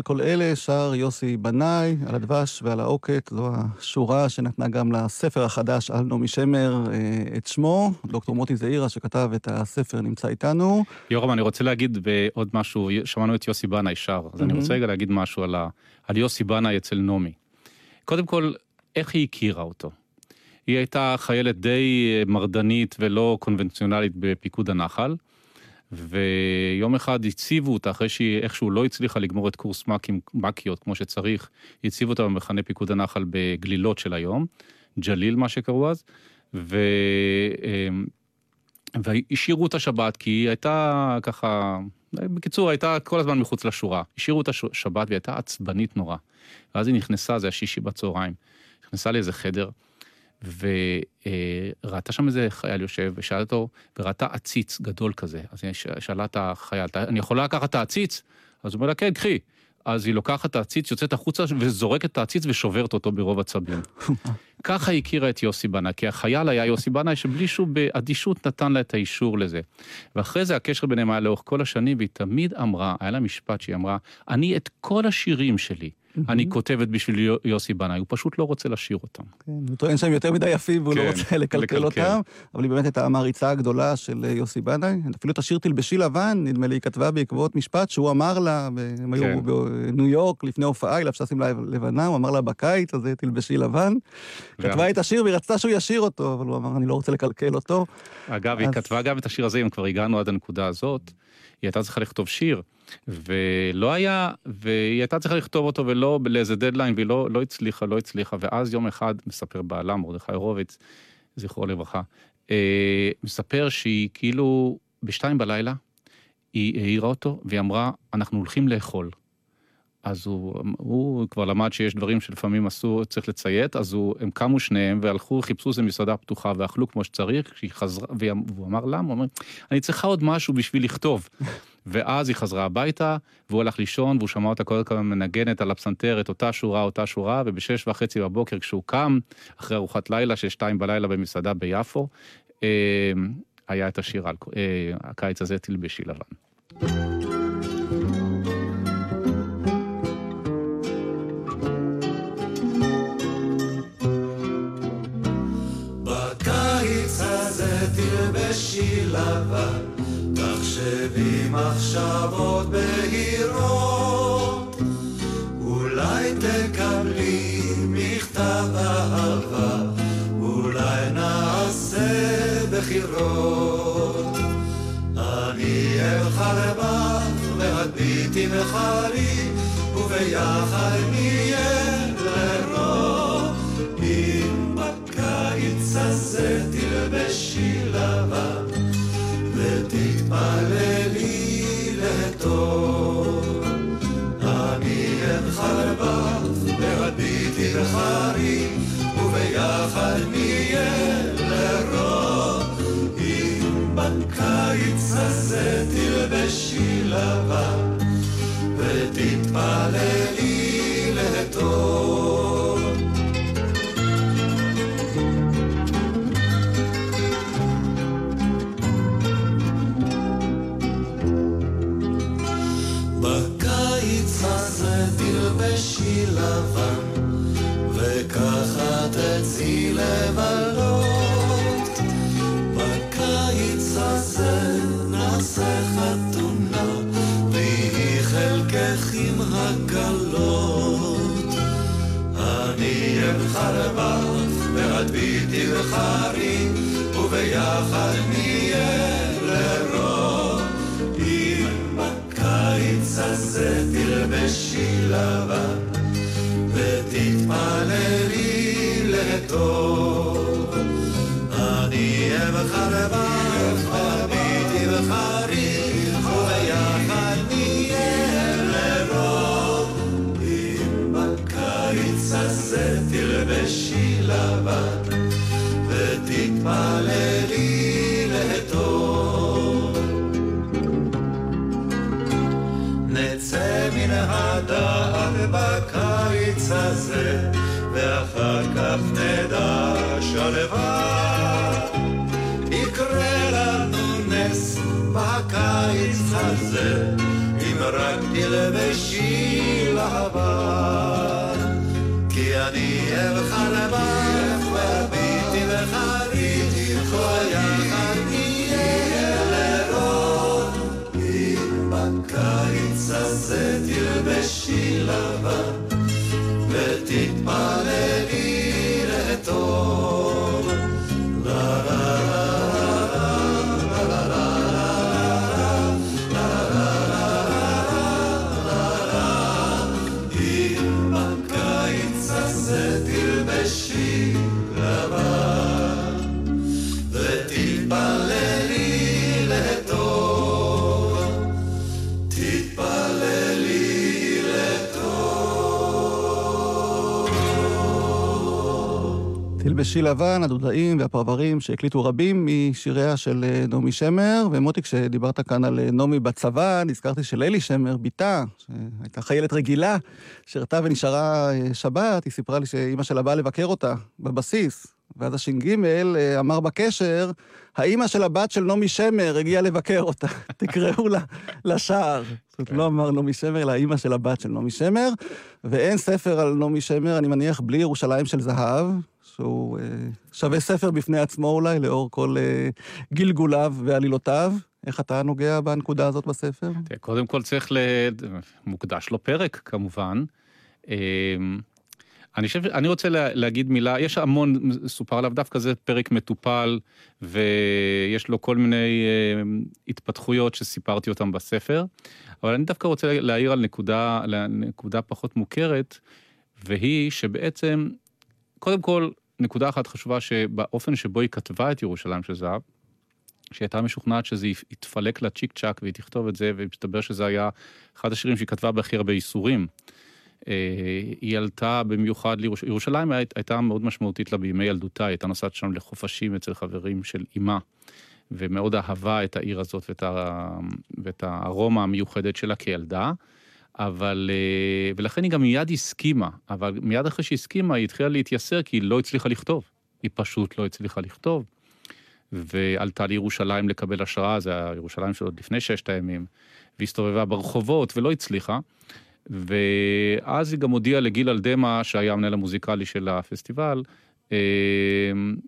על כל אלה שר יוסי בנאי, על הדבש ועל העוקת, זו השורה שנתנה גם לספר החדש על נעמי שמר אה, את שמו. דוקטור מוטי זעירה, שכתב את הספר, נמצא איתנו. יורם, אני רוצה להגיד בעוד משהו, שמענו את יוסי בנאי שר, אז אני רוצה רגע להגיד משהו על, ה, על יוסי בנאי אצל נעמי. קודם כל, איך היא הכירה אותו? היא הייתה חיילת די אה, מרדנית ולא קונבנציונלית בפיקוד הנחל. ויום אחד הציבו אותה, אחרי שהיא איכשהו לא הצליחה לגמור את קורס מ"כים, מ"כיות כמו שצריך, הציבו אותה במחנה פיקוד הנחל בגלילות של היום, ג'ליל מה שקראו אז, ו... אמ, והשאירו את השבת כי היא הייתה ככה, בקיצור, הייתה כל הזמן מחוץ לשורה. השאירו את השבת והיא הייתה עצבנית נורא. ואז היא נכנסה, זה היה שישי בצהריים, נכנסה לאיזה חדר, וראתה שם איזה חייל יושב, ושאלה אותו, וראתה עציץ גדול כזה. אז היא שאלה את החייל, אני יכולה לקחת את העציץ? אז הוא אומר לה, כן, קחי. אז היא לוקחת את העציץ, יוצאת החוצה וזורקת את העציץ ושוברת אותו ברוב עצבים. ככה היא הכירה את יוסי בנאי, כי החייל היה יוסי בנאי, שבלי שהוא באדישות נתן לה את האישור לזה. ואחרי זה הקשר ביניהם היה לאורך כל השנים, והיא תמיד אמרה, היה לה משפט שהיא אמרה, אני את כל השירים שלי, אני כותבת בשביל יוסי בנאי, הוא פשוט לא רוצה לשיר אותם. כן, הוא טוען שהם יותר מדי יפים והוא לא כן, רוצה לקלקל אותם, אבל היא באמת הייתה המעריצה הגדולה של אה, יוסי בנאי. אפילו את השיר תלבשי לבן, נדמה לי, היא כתבה בעקבות משפט שהוא אמר לה, הם היו כן. בניו יורק לפני הופעה, היא לבשה שמלה לבנה, הוא אמר לה בקיץ, אז תלבשי לבן. כתבה את השיר והיא רצתה שהוא ישיר אותו, אבל הוא אמר, אני לא רוצה לקלקל אותו. אגב, היא כתבה גם את השיר הזה, אם כבר הגענו עד הנקודה הזאת, היא הייתה צריכה לכתוב שיר. ולא היה, והיא הייתה צריכה לכתוב אותו ולא לאיזה דדליין, והיא לא, לא הצליחה, לא הצליחה, ואז יום אחד, מספר בעלה, מרדכי הורוביץ, זכרו לברכה, אה, מספר שהיא כאילו בשתיים בלילה, היא העירה אותו, והיא אמרה, אנחנו הולכים לאכול. אז הוא, הוא כבר למד שיש דברים שלפעמים אסור, צריך לציית, אז הוא, הם קמו שניהם והלכו, חיפשו איזה מסעדה פתוחה ואכלו כמו שצריך, כשהיא חזרה, והוא אמר למה? הוא אומר, אני צריכה עוד משהו בשביל לכתוב. ואז היא חזרה הביתה, והוא הלך לישון, והוא שמע אותה כל הזמן מנגנת על הפסנתר את אותה שורה, אותה שורה, ובשש וחצי בבוקר כשהוא קם, אחרי ארוחת לילה של שתיים בלילה במסעדה ביפו, אה, היה את השיר אה, הקיץ הזה תלבשי לבן. תלבשי לבן, תחשבי מחשבות בהירות, אולי תקבלי מכתב אהבה, אולי נעשה בחירות. אני אבחר בך ואת בי תבחרי, וביחד נהיה תבחרי, וביחד נהיה לרוב. בקיץ הזה תלבשי לבן ותתפללי לטוב. מן הדעת בקיץ הזה, ואחר כך נדע שלווה. יקרה לנו נס בקיץ הזה, אם רק תלבשי לבן. כי אני אבך תלבשי תלבשי לבן, הדודאים והפרברים שהקליטו רבים משיריה של אה, נעמי שמר. ומוטי, כשדיברת כאן על אה, נעמי בצבא, נזכרתי שללי שמר, בתה, שהייתה חיילת רגילה, שירתה ונשארה אה, שבת, היא סיפרה לי שאימא שלה באה לבקר אותה בבסיס. ואז הש"ג אמר בקשר, האימא של הבת של נעמי שמר הגיעה לבקר אותה, תקראו לה לשער. זאת אומרת, לא אמר נעמי שמר, אלא האימא של הבת של נעמי שמר. ואין ספר על נעמי שמר, אני מניח, בלי ירושלים של זהב, שהוא אה, שווה ספר בפני עצמו אולי, לאור כל אה, גלגוליו ועלילותיו. איך אתה נוגע בנקודה הזאת בספר? קודם כל צריך ל... מוקדש לו פרק, כמובן. אמ, אני חושב, אני רוצה לה, להגיד מילה, יש המון, סופר עליו דווקא זה פרק מטופל, ויש לו כל מיני אה, התפתחויות שסיפרתי אותם בספר, אבל אני דווקא רוצה להעיר על נקודה, נקודה פחות מוכרת, והיא שבעצם, קודם כל, נקודה אחת חשובה שבאופן שבו היא כתבה את ירושלים של זהב, שהיא הייתה משוכנעת שזה יתפלק לה צ'יק צ'אק והיא תכתוב את זה, ומסתבר שזה היה אחד השירים שהיא כתבה בהכי הרבה ייסורים. אה, היא עלתה במיוחד לירושלים, ירושלים הייתה מאוד משמעותית לה בימי ילדותה, היא הייתה נוסעת שם לחופשים אצל חברים של אימה, ומאוד אהבה את העיר הזאת ואת, ה... ואת הארומה המיוחדת שלה כילדה. אבל, אה, ולכן היא גם מיד הסכימה, אבל מיד אחרי שהיא הסכימה היא התחילה להתייסר כי היא לא הצליחה לכתוב. היא פשוט לא הצליחה לכתוב. ועלתה לירושלים לקבל השראה, זה היה ירושלים של עוד לפני ששת הימים, והסתובבה ברחובות ולא הצליחה. ואז היא גם הודיעה לגיל אלדמה, שהיה המנהל המוזיקלי של הפסטיבל, אה,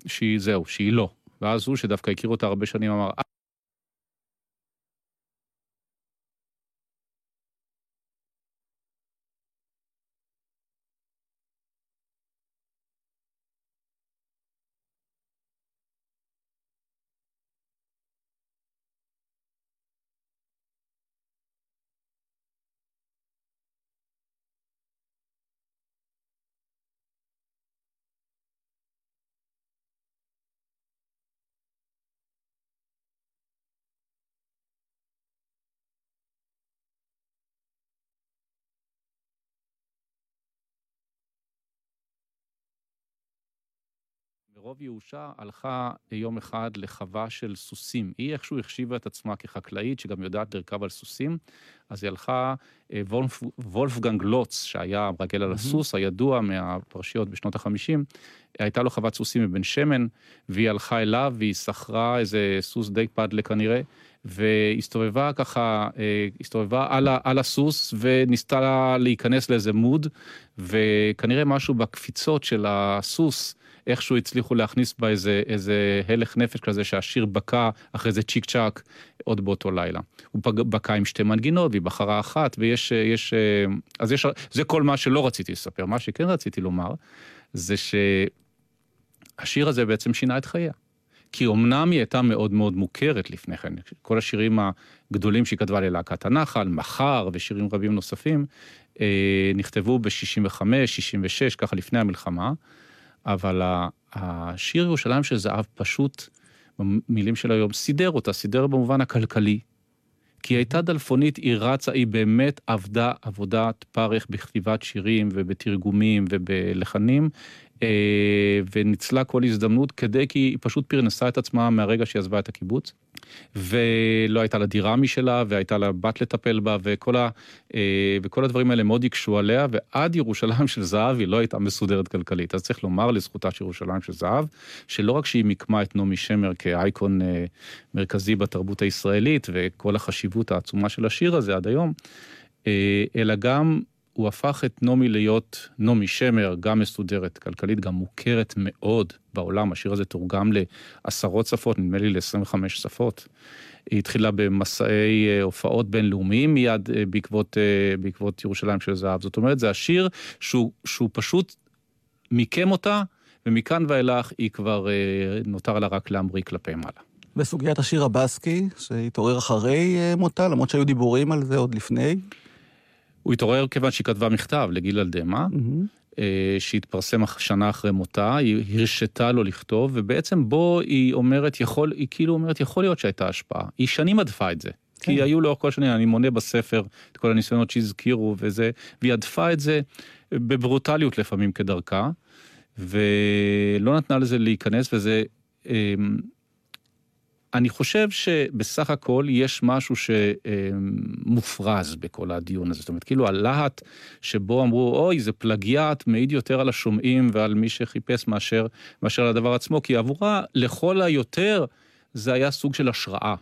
שהיא זהו, שהיא לא. ואז הוא, שדווקא הכיר אותה הרבה שנים, אמר, מרוב ייאושה הלכה יום אחד לחווה של סוסים. היא איכשהו החשיבה את עצמה כחקלאית, שגם יודעת לרכב על סוסים, אז היא הלכה, אה, וולף, וולפגנג לוץ, שהיה מרגל על הסוס, הידוע מהפרשיות בשנות החמישים, הייתה לו חוות סוסים מבן שמן, והיא הלכה אליו והיא שכרה איזה סוס די פדלה כנראה, והסתובבה ככה, אה, הסתובבה על, על הסוס וניסתה להיכנס לאיזה מוד, וכנראה משהו בקפיצות של הסוס, איכשהו הצליחו להכניס בה איזה, איזה הלך נפש כזה שהשיר בקע אחרי זה צ'יק צ'אק עוד באותו לילה. הוא בקע עם שתי מנגינות והיא בחרה אחת ויש, יש, אז יש, זה כל מה שלא רציתי לספר. מה שכן רציתי לומר זה שהשיר הזה בעצם שינה את חייה. כי אמנם היא הייתה מאוד מאוד מוכרת לפני כן, כל השירים הגדולים שהיא כתבה ללהקת הנחל, מחר ושירים רבים נוספים, אה, נכתבו ב-65, 66, ככה לפני המלחמה. אבל השיר ירושלים של זהב פשוט, במילים של היום, סידר אותה, סידר במובן הכלכלי. כי היא הייתה דלפונית, היא רצה, היא באמת עבדה עבודת פרך בכתיבת שירים ובתרגומים ובלחנים, וניצלה כל הזדמנות כדי כי היא פשוט פרנסה את עצמה מהרגע שהיא עזבה את הקיבוץ. ולא הייתה לה דירה משלה, והייתה לה בת לטפל בה, וכל, ה, אה, וכל הדברים האלה מאוד הקשו עליה, ועד ירושלים של זהב היא לא הייתה מסודרת כלכלית. אז צריך לומר לזכותה של ירושלים של זהב, שלא רק שהיא מיקמה את נעמי שמר כאייקון אה, מרכזי בתרבות הישראלית, וכל החשיבות העצומה של השיר הזה עד היום, אלא גם הוא הפך את נעמי להיות נעמי שמר, גם מסודרת כלכלית, גם מוכרת מאוד בעולם. השיר הזה תורגם לעשרות שפות, נדמה לי ל-25 שפות. היא התחילה במסעי אה, הופעות בינלאומיים מיד אה, בעקבות, אה, בעקבות ירושלים של זהב. זאת אומרת, זה השיר שהוא, שהוא פשוט מיקם אותה, ומכאן ואילך היא כבר נותר לה רק להמריא כלפי מעלה. וסוגיית השיר הבסקי, שהתעורר אחרי מותה, למרות שהיו דיבורים על זה עוד לפני. הוא התעורר כיוון שהיא כתבה מכתב לגיל אלדמה, mm-hmm. שהתפרסם שנה אחרי מותה, היא הרשתה לו לכתוב, ובעצם בו היא אומרת, יכול, היא כאילו אומרת, יכול להיות שהייתה השפעה. היא שנים הדפה את זה. כן. כי היו לאורך כל שנים, אני מונה בספר את כל הניסיונות שהזכירו וזה, והיא הדפה את זה בברוטליות לפעמים כדרכה, ולא נתנה לזה להיכנס, וזה אמ, אני חושב שבסך הכל יש משהו שמופרז בכל הדיון הזה. זאת אומרת, כאילו הלהט שבו אמרו, אוי, זה פלגיאט, מעיד יותר על השומעים ועל מי שחיפש מאשר, מאשר על הדבר עצמו, כי עבורה, לכל היותר, זה היה סוג של השראה.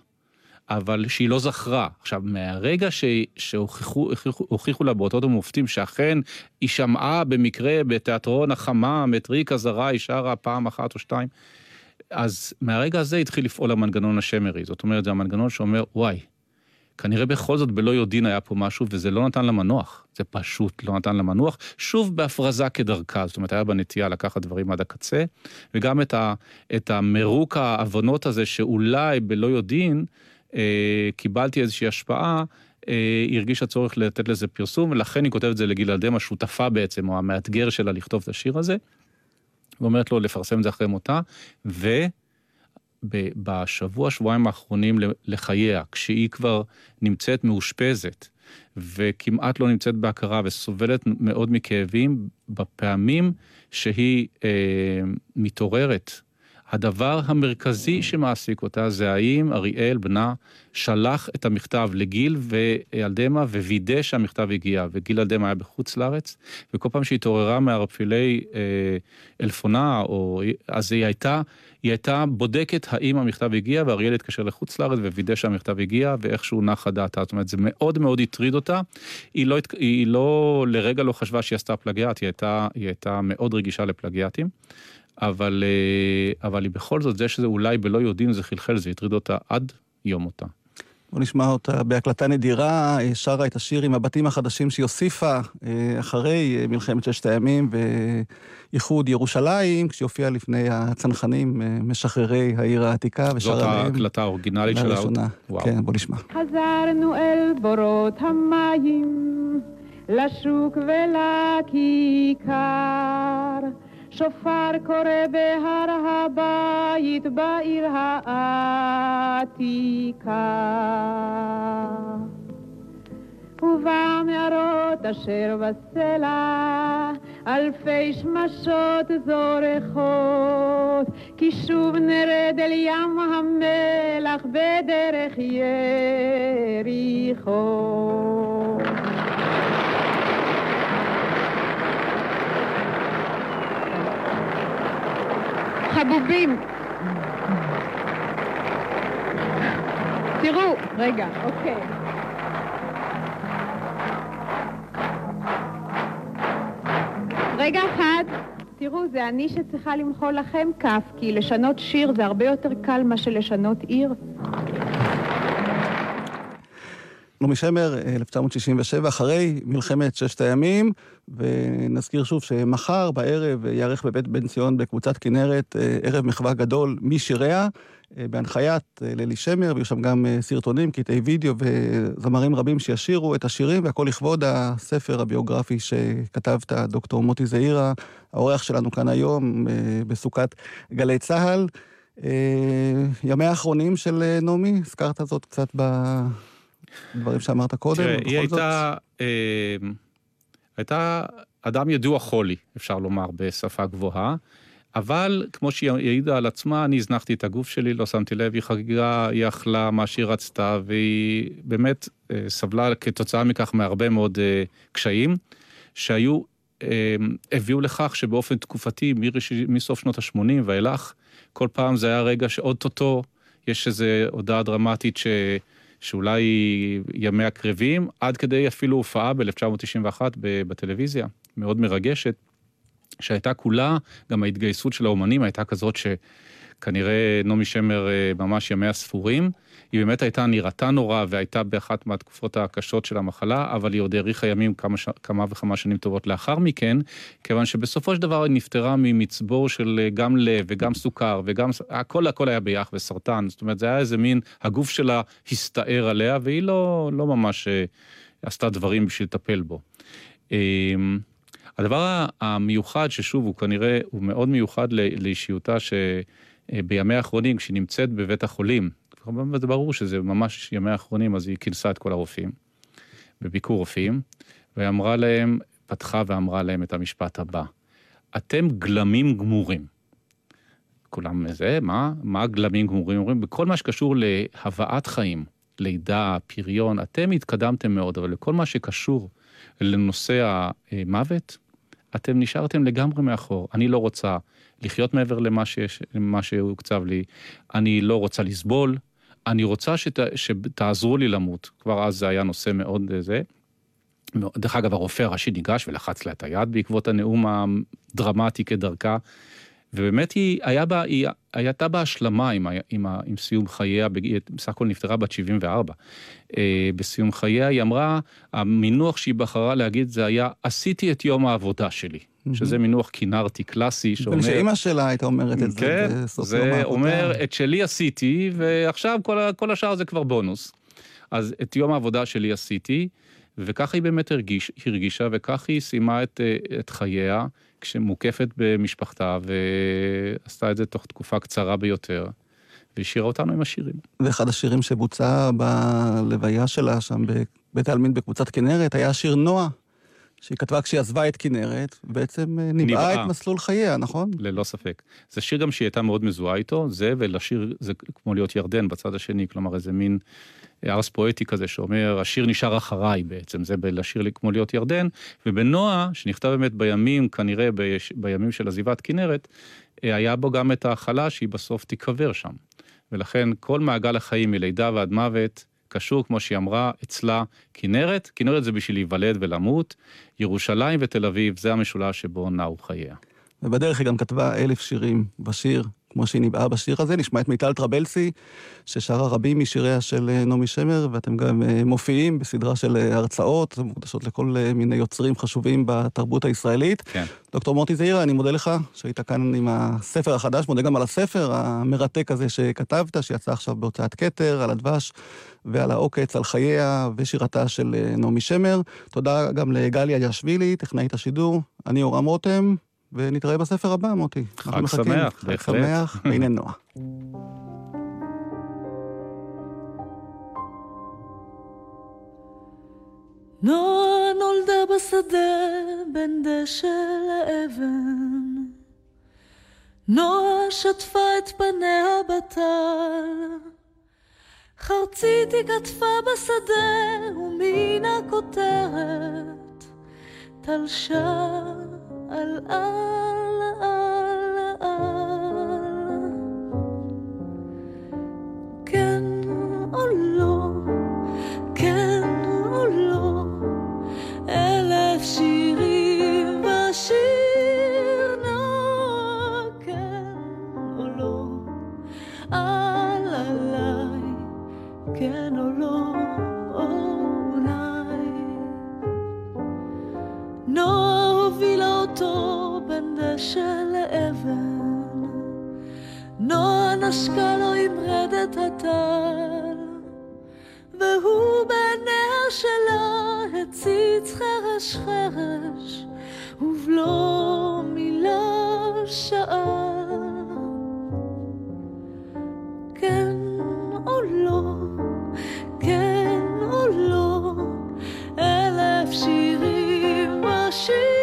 אבל שהיא לא זכרה. עכשיו, מהרגע שהוכיחו לה באותות המופתים שאכן היא שמעה במקרה בתיאטרון החמם את ריקה זרה, היא שרה פעם אחת או שתיים, אז מהרגע הזה התחיל לפעול המנגנון השמרי. זאת אומרת, זה המנגנון שאומר, וואי, כנראה בכל זאת בלא יודעין היה פה משהו, וזה לא נתן לה מנוח. זה פשוט לא נתן לה מנוח. שוב בהפרזה כדרכה, זאת אומרת, היה בה נטייה לקחת דברים עד הקצה, וגם את, ה, את המרוק ההבנות הזה, שאולי בלא יודעין, אה, קיבלתי איזושהי השפעה, אה, היא הרגישה צורך לתת לזה פרסום, ולכן היא כותבת את זה לגיל השותפה בעצם, או המאתגר שלה לכתוב את השיר הזה. ואומרת לו לפרסם את זה אחרי מותה, ובשבוע, שבועיים האחרונים לחייה, כשהיא כבר נמצאת מאושפזת, וכמעט לא נמצאת בהכרה וסובלת מאוד מכאבים, בפעמים שהיא אה, מתעוררת הדבר המרכזי שמעסיק אותה זה האם אריאל בנה שלח את המכתב לגיל ואלדמה ווידא שהמכתב הגיע, וגיל אלדמה היה בחוץ לארץ, וכל פעם שהיא התעוררה מערפילי אה, אלפונה, או, אז היא הייתה, היא הייתה בודקת האם המכתב הגיע, ואריאל התקשר לחוץ לארץ ווידא שהמכתב הגיע, ואיכשהו נחה דעתה. זאת אומרת, זה מאוד מאוד הטריד אותה. היא לא, היא לא לרגע לא חשבה שהיא עשתה פלגיאט, היא הייתה, היא הייתה מאוד רגישה לפלגיאטים. אבל, אה, אבל היא בכל זאת, זה שזה אולי בלא יודעים זה חלחל, זה הטריד אותה עד יום מותה. בוא נשמע אותה בהקלטה נדירה, אה, שרה את השיר עם הבתים החדשים שהיא הוסיפה אה, אחרי מלחמת ששת הימים ואיחוד ירושלים, כשהיא הופיעה לפני הצנחנים, משחררי העיר העתיקה, ושרה להם. זאת ההקלטה האורגינלית שלה. לראשונה. כן, בוא נשמע. חזרנו אל בורות המים, לשוק ולכיכר. שופר קורא בהר הבית בעיר העתיקה. ובמערות אשר בסלע אלפי שמשות זורחות כי שוב נרד אל ים המלח בדרך יריחו חבובים. תראו, רגע, אוקיי. רגע אחד, תראו, זה אני שצריכה למחוא לכם כף, כי לשנות שיר זה הרבה יותר קל מאשר לשנות עיר. נעמי שמר, 1967, אחרי מלחמת ששת הימים, ונזכיר שוב שמחר בערב ייערך בבית בן ציון בקבוצת כנרת אה, ערב מחווה גדול משיריה, אה, בהנחיית אה, לילי שמר, ויהיו שם גם סרטונים, קטעי וידאו וזמרים רבים שישירו את השירים, והכל לכבוד הספר הביוגרפי שכתבת, דוקטור מוטי זעירה, האורח שלנו כאן היום בסוכת גלי צה"ל. ימי האחרונים של נעמי, הזכרת זאת קצת ב... דברים שאמרת קודם, תראה, היא הייתה, אה, הייתה אדם ידוע חולי, אפשר לומר, בשפה גבוהה. אבל כמו שהיא העידה על עצמה, אני הזנחתי את הגוף שלי, לא שמתי לב, היא חגיגה, היא אכלה מה שהיא רצתה, והיא באמת אה, סבלה כתוצאה מכך מהרבה מאוד אה, קשיים, שהיו, אה, הביאו לכך שבאופן תקופתי, מסוף שנות ה-80 ואילך, כל פעם זה היה רגע שאו-טו-טו יש איזו הודעה דרמטית ש... שאולי ימיה קרבים, עד כדי אפילו הופעה ב-1991 בטלוויזיה, מאוד מרגשת, שהייתה כולה, גם ההתגייסות של האומנים הייתה כזאת שכנראה נעמי שמר אה, ממש ימיה ספורים. היא באמת הייתה נראתה נורא והייתה באחת מהתקופות הקשות של המחלה, אבל היא עוד האריכה ימים כמה, ש... כמה וכמה שנים טובות לאחר מכן, כיוון שבסופו של דבר היא נפטרה ממצבור של אה, גם לב וגם סוכר וגם, הכל הכל היה ביח וסרטן, זאת אומרת זה היה איזה מין, הגוף שלה הסתער עליה והיא לא, לא ממש אה, עשתה דברים בשביל לטפל בו. אמ, הדבר המיוחד, ששוב, הוא כנראה, הוא מאוד מיוחד לאישיותה שבימי האחרונים, כשהיא נמצאת בבית החולים, זה ברור שזה ממש ימי האחרונים, אז היא כינסה את כל הרופאים, בביקור רופאים, והיא אמרה להם, פתחה ואמרה להם את המשפט הבא: אתם גלמים גמורים. כולם זה, מה? מה גלמים גמורים? אומרים, בכל מה שקשור להבאת חיים, לידה, פריון, אתם התקדמתם מאוד, אבל לכל מה שקשור לנושא המוות, אתם נשארתם לגמרי מאחור. אני לא רוצה לחיות מעבר למה, שיש, למה שהוקצב לי, אני לא רוצה לסבול, אני רוצה שת, שתעזרו לי למות. כבר אז זה היה נושא מאוד אה, זה. דרך אגב, הרופא הראשי ניגש ולחץ לה את היד בעקבות הנאום הדרמטי כדרכה. ובאמת היא, היה בה, היא הייתה בה השלמה עם, עם, עם סיום חייה, היא בסך הכל נפטרה בת 74. אה, בסיום חייה היא אמרה, המינוח שהיא בחרה להגיד זה היה, עשיתי את יום העבודה שלי. שזה מינוח קינרטי קלאסי שאומר... שאימא שלה הייתה אומרת את זה כן, בסוף יום העבודה. זה אומר, את שלי עשיתי, ועכשיו כל, כל השאר זה כבר בונוס. אז את יום העבודה שלי עשיתי, וככה היא באמת הרגיש, הרגישה, וכך היא סיימה את, את חייה. כשמוקפת במשפחתה, ועשתה את זה תוך תקופה קצרה ביותר, והשאירה אותנו עם השירים. ואחד השירים שבוצע בלוויה שלה שם בבית העלמין בקבוצת כנרת, היה השיר נועה. שהיא כתבה כשהיא עזבה את כנרת, בעצם אה, ניבאה את מסלול חייה, נכון? ללא ספק. זה שיר גם שהיא הייתה מאוד מזוהה איתו, זה ולשיר, זה כמו להיות ירדן בצד השני, כלומר איזה מין ארס פואטי כזה שאומר, השיר נשאר אחריי בעצם, זה בלשיר כמו להיות ירדן, ובנועה, שנכתב באמת בימים, כנראה ביש, בימים של עזיבת כנרת, אה, היה בו גם את ההכלה שהיא בסוף תיקבר שם. ולכן כל מעגל החיים מלידה ועד מוות, קשור, כמו שהיא אמרה, אצלה כנרת. כנרת זה בשביל להיוולד ולמות. ירושלים ותל אביב, זה המשולש שבו נעו חייה. ובדרך היא גם כתבה אלף שירים בשיר, כמו שהיא ניבאה בשיר הזה. נשמע את מיטל טרבלסי, ששרה רבים משיריה של אה, נעמי שמר, ואתם גם אה, מופיעים בסדרה של אה, הרצאות, מוקדשות לכל מיני יוצרים חשובים בתרבות הישראלית. כן. דוקטור מוטי זעירה, אני מודה לך שהיית כאן עם הספר החדש, מודה גם על הספר המרתק הזה שכתבת, שיצא עכשיו בהוצאת כתר, על הדבש ועל העוקץ, על חייה ושירתה של נעמי שמר. תודה גם לגליה ישווילי, טכנאית השידור. אני אורם רותם. ונתראה בספר הבא, מוטי. חג שמח, בהחלט. חג שמח, והנה נועה. נועה נולדה בשדה בין דשא לאבן. נועה שטפה את פניה בטל. חרצית היא כתפה בשדה, ומן הכותרת תלשה al al al al כן או דשא לאבן. נועה נשקה לו עם רדת הטל, והוא בעיניה שלה הציץ חרש חרש, ובלא מילה שאל. כן או לא, כן או לא, אלף שירים בשיר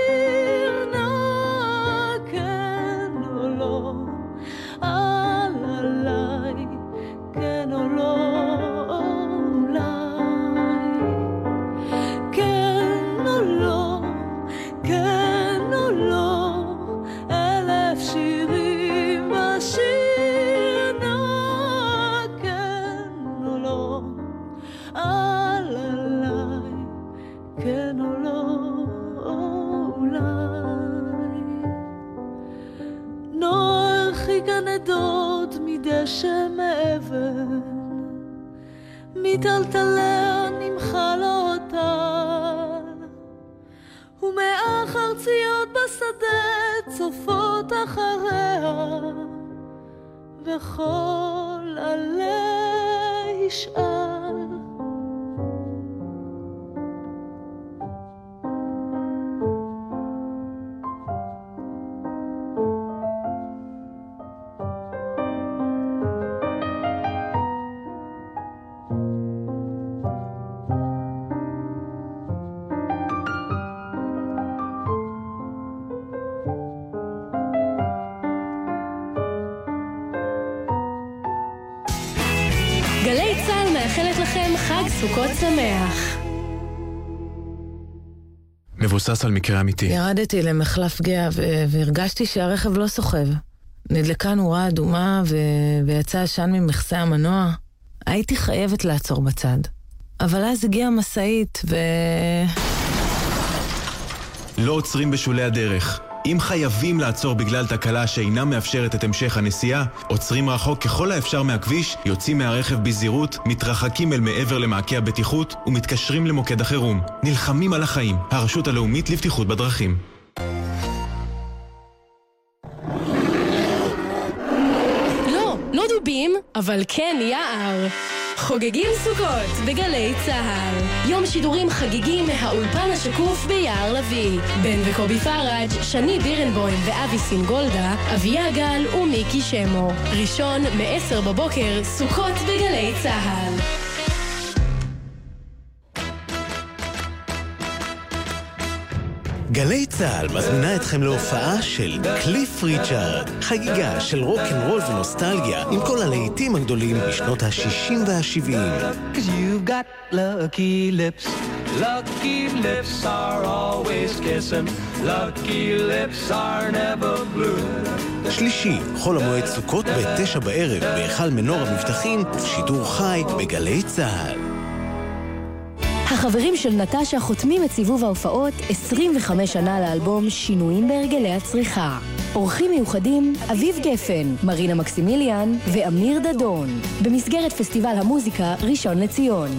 מבוסס על מקרה אמיתי. ירדתי למחלף גאה והרגשתי שהרכב לא סוחב. נדלקה נורה אדומה ו- ויצא עשן ממכסה המנוע. הייתי חייבת לעצור בצד. אבל אז הגיעה משאית ו... לא עוצרים בשולי הדרך. אם חייבים לעצור בגלל תקלה שאינה מאפשרת את המשך הנסיעה, עוצרים רחוק ככל האפשר מהכביש, יוצאים מהרכב בזהירות, מתרחקים אל מעבר למעקה הבטיחות ומתקשרים למוקד החירום. נלחמים על החיים. הרשות הלאומית לבטיחות בדרכים. לא, לא דובים, אבל כן יער. חוגגים סוכות בגלי צה"ל. יום שידורים חגיגי מהאולפן השקוף ביער לביא. בן וקובי פראג', שני בירנבוים ואבי סינגולדה, אביה גל ומיקי שמו. ראשון מ-10 בבוקר, סוכות בגלי צה"ל. גלי צה"ל מזמינה אתכם להופעה של קליף ריצ'ארד, חגיגה של רוקנרול ונוסטלגיה עם כל הלהיטים הגדולים בשנות ה-60 וה-70. You've got lucky lips. Lucky lips are always kissing. Lucky lips are never blue. שלישי, חול המועד סוכות בתשע בערב בהיכל מנור המבטחים, שידור חי בגלי צה"ל. החברים של נטשה חותמים את סיבוב ההופעות 25 שנה לאלבום שינויים בהרגלי הצריכה. אורחים מיוחדים אביב גפן, מרינה מקסימיליאן ואמיר דדון, במסגרת פסטיבל המוזיקה ראשון לציון.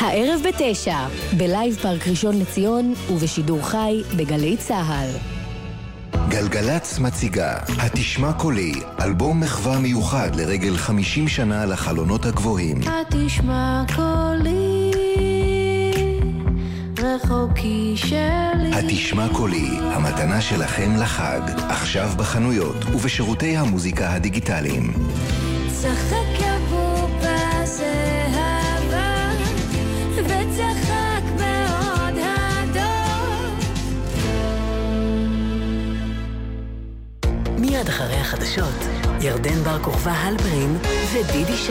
הערב בתשע, בלייב פארק ראשון לציון ובשידור חי בגלי צה"ל. גלגלצ מציגה התשמע קולי, אלבום מחווה מיוחד לרגל 50 שנה לחלונות הגבוהים. התשמע קולי, רחוקי שלי. התשמע קולי, המתנה שלכם לחג, עכשיו בחנויות ובשירותי המוזיקה הדיגיטליים. צחק יבוא בזהבה, וצחק מיד אחרי החדשות, ירדן בר כוכבא הלפרין ודידי שי.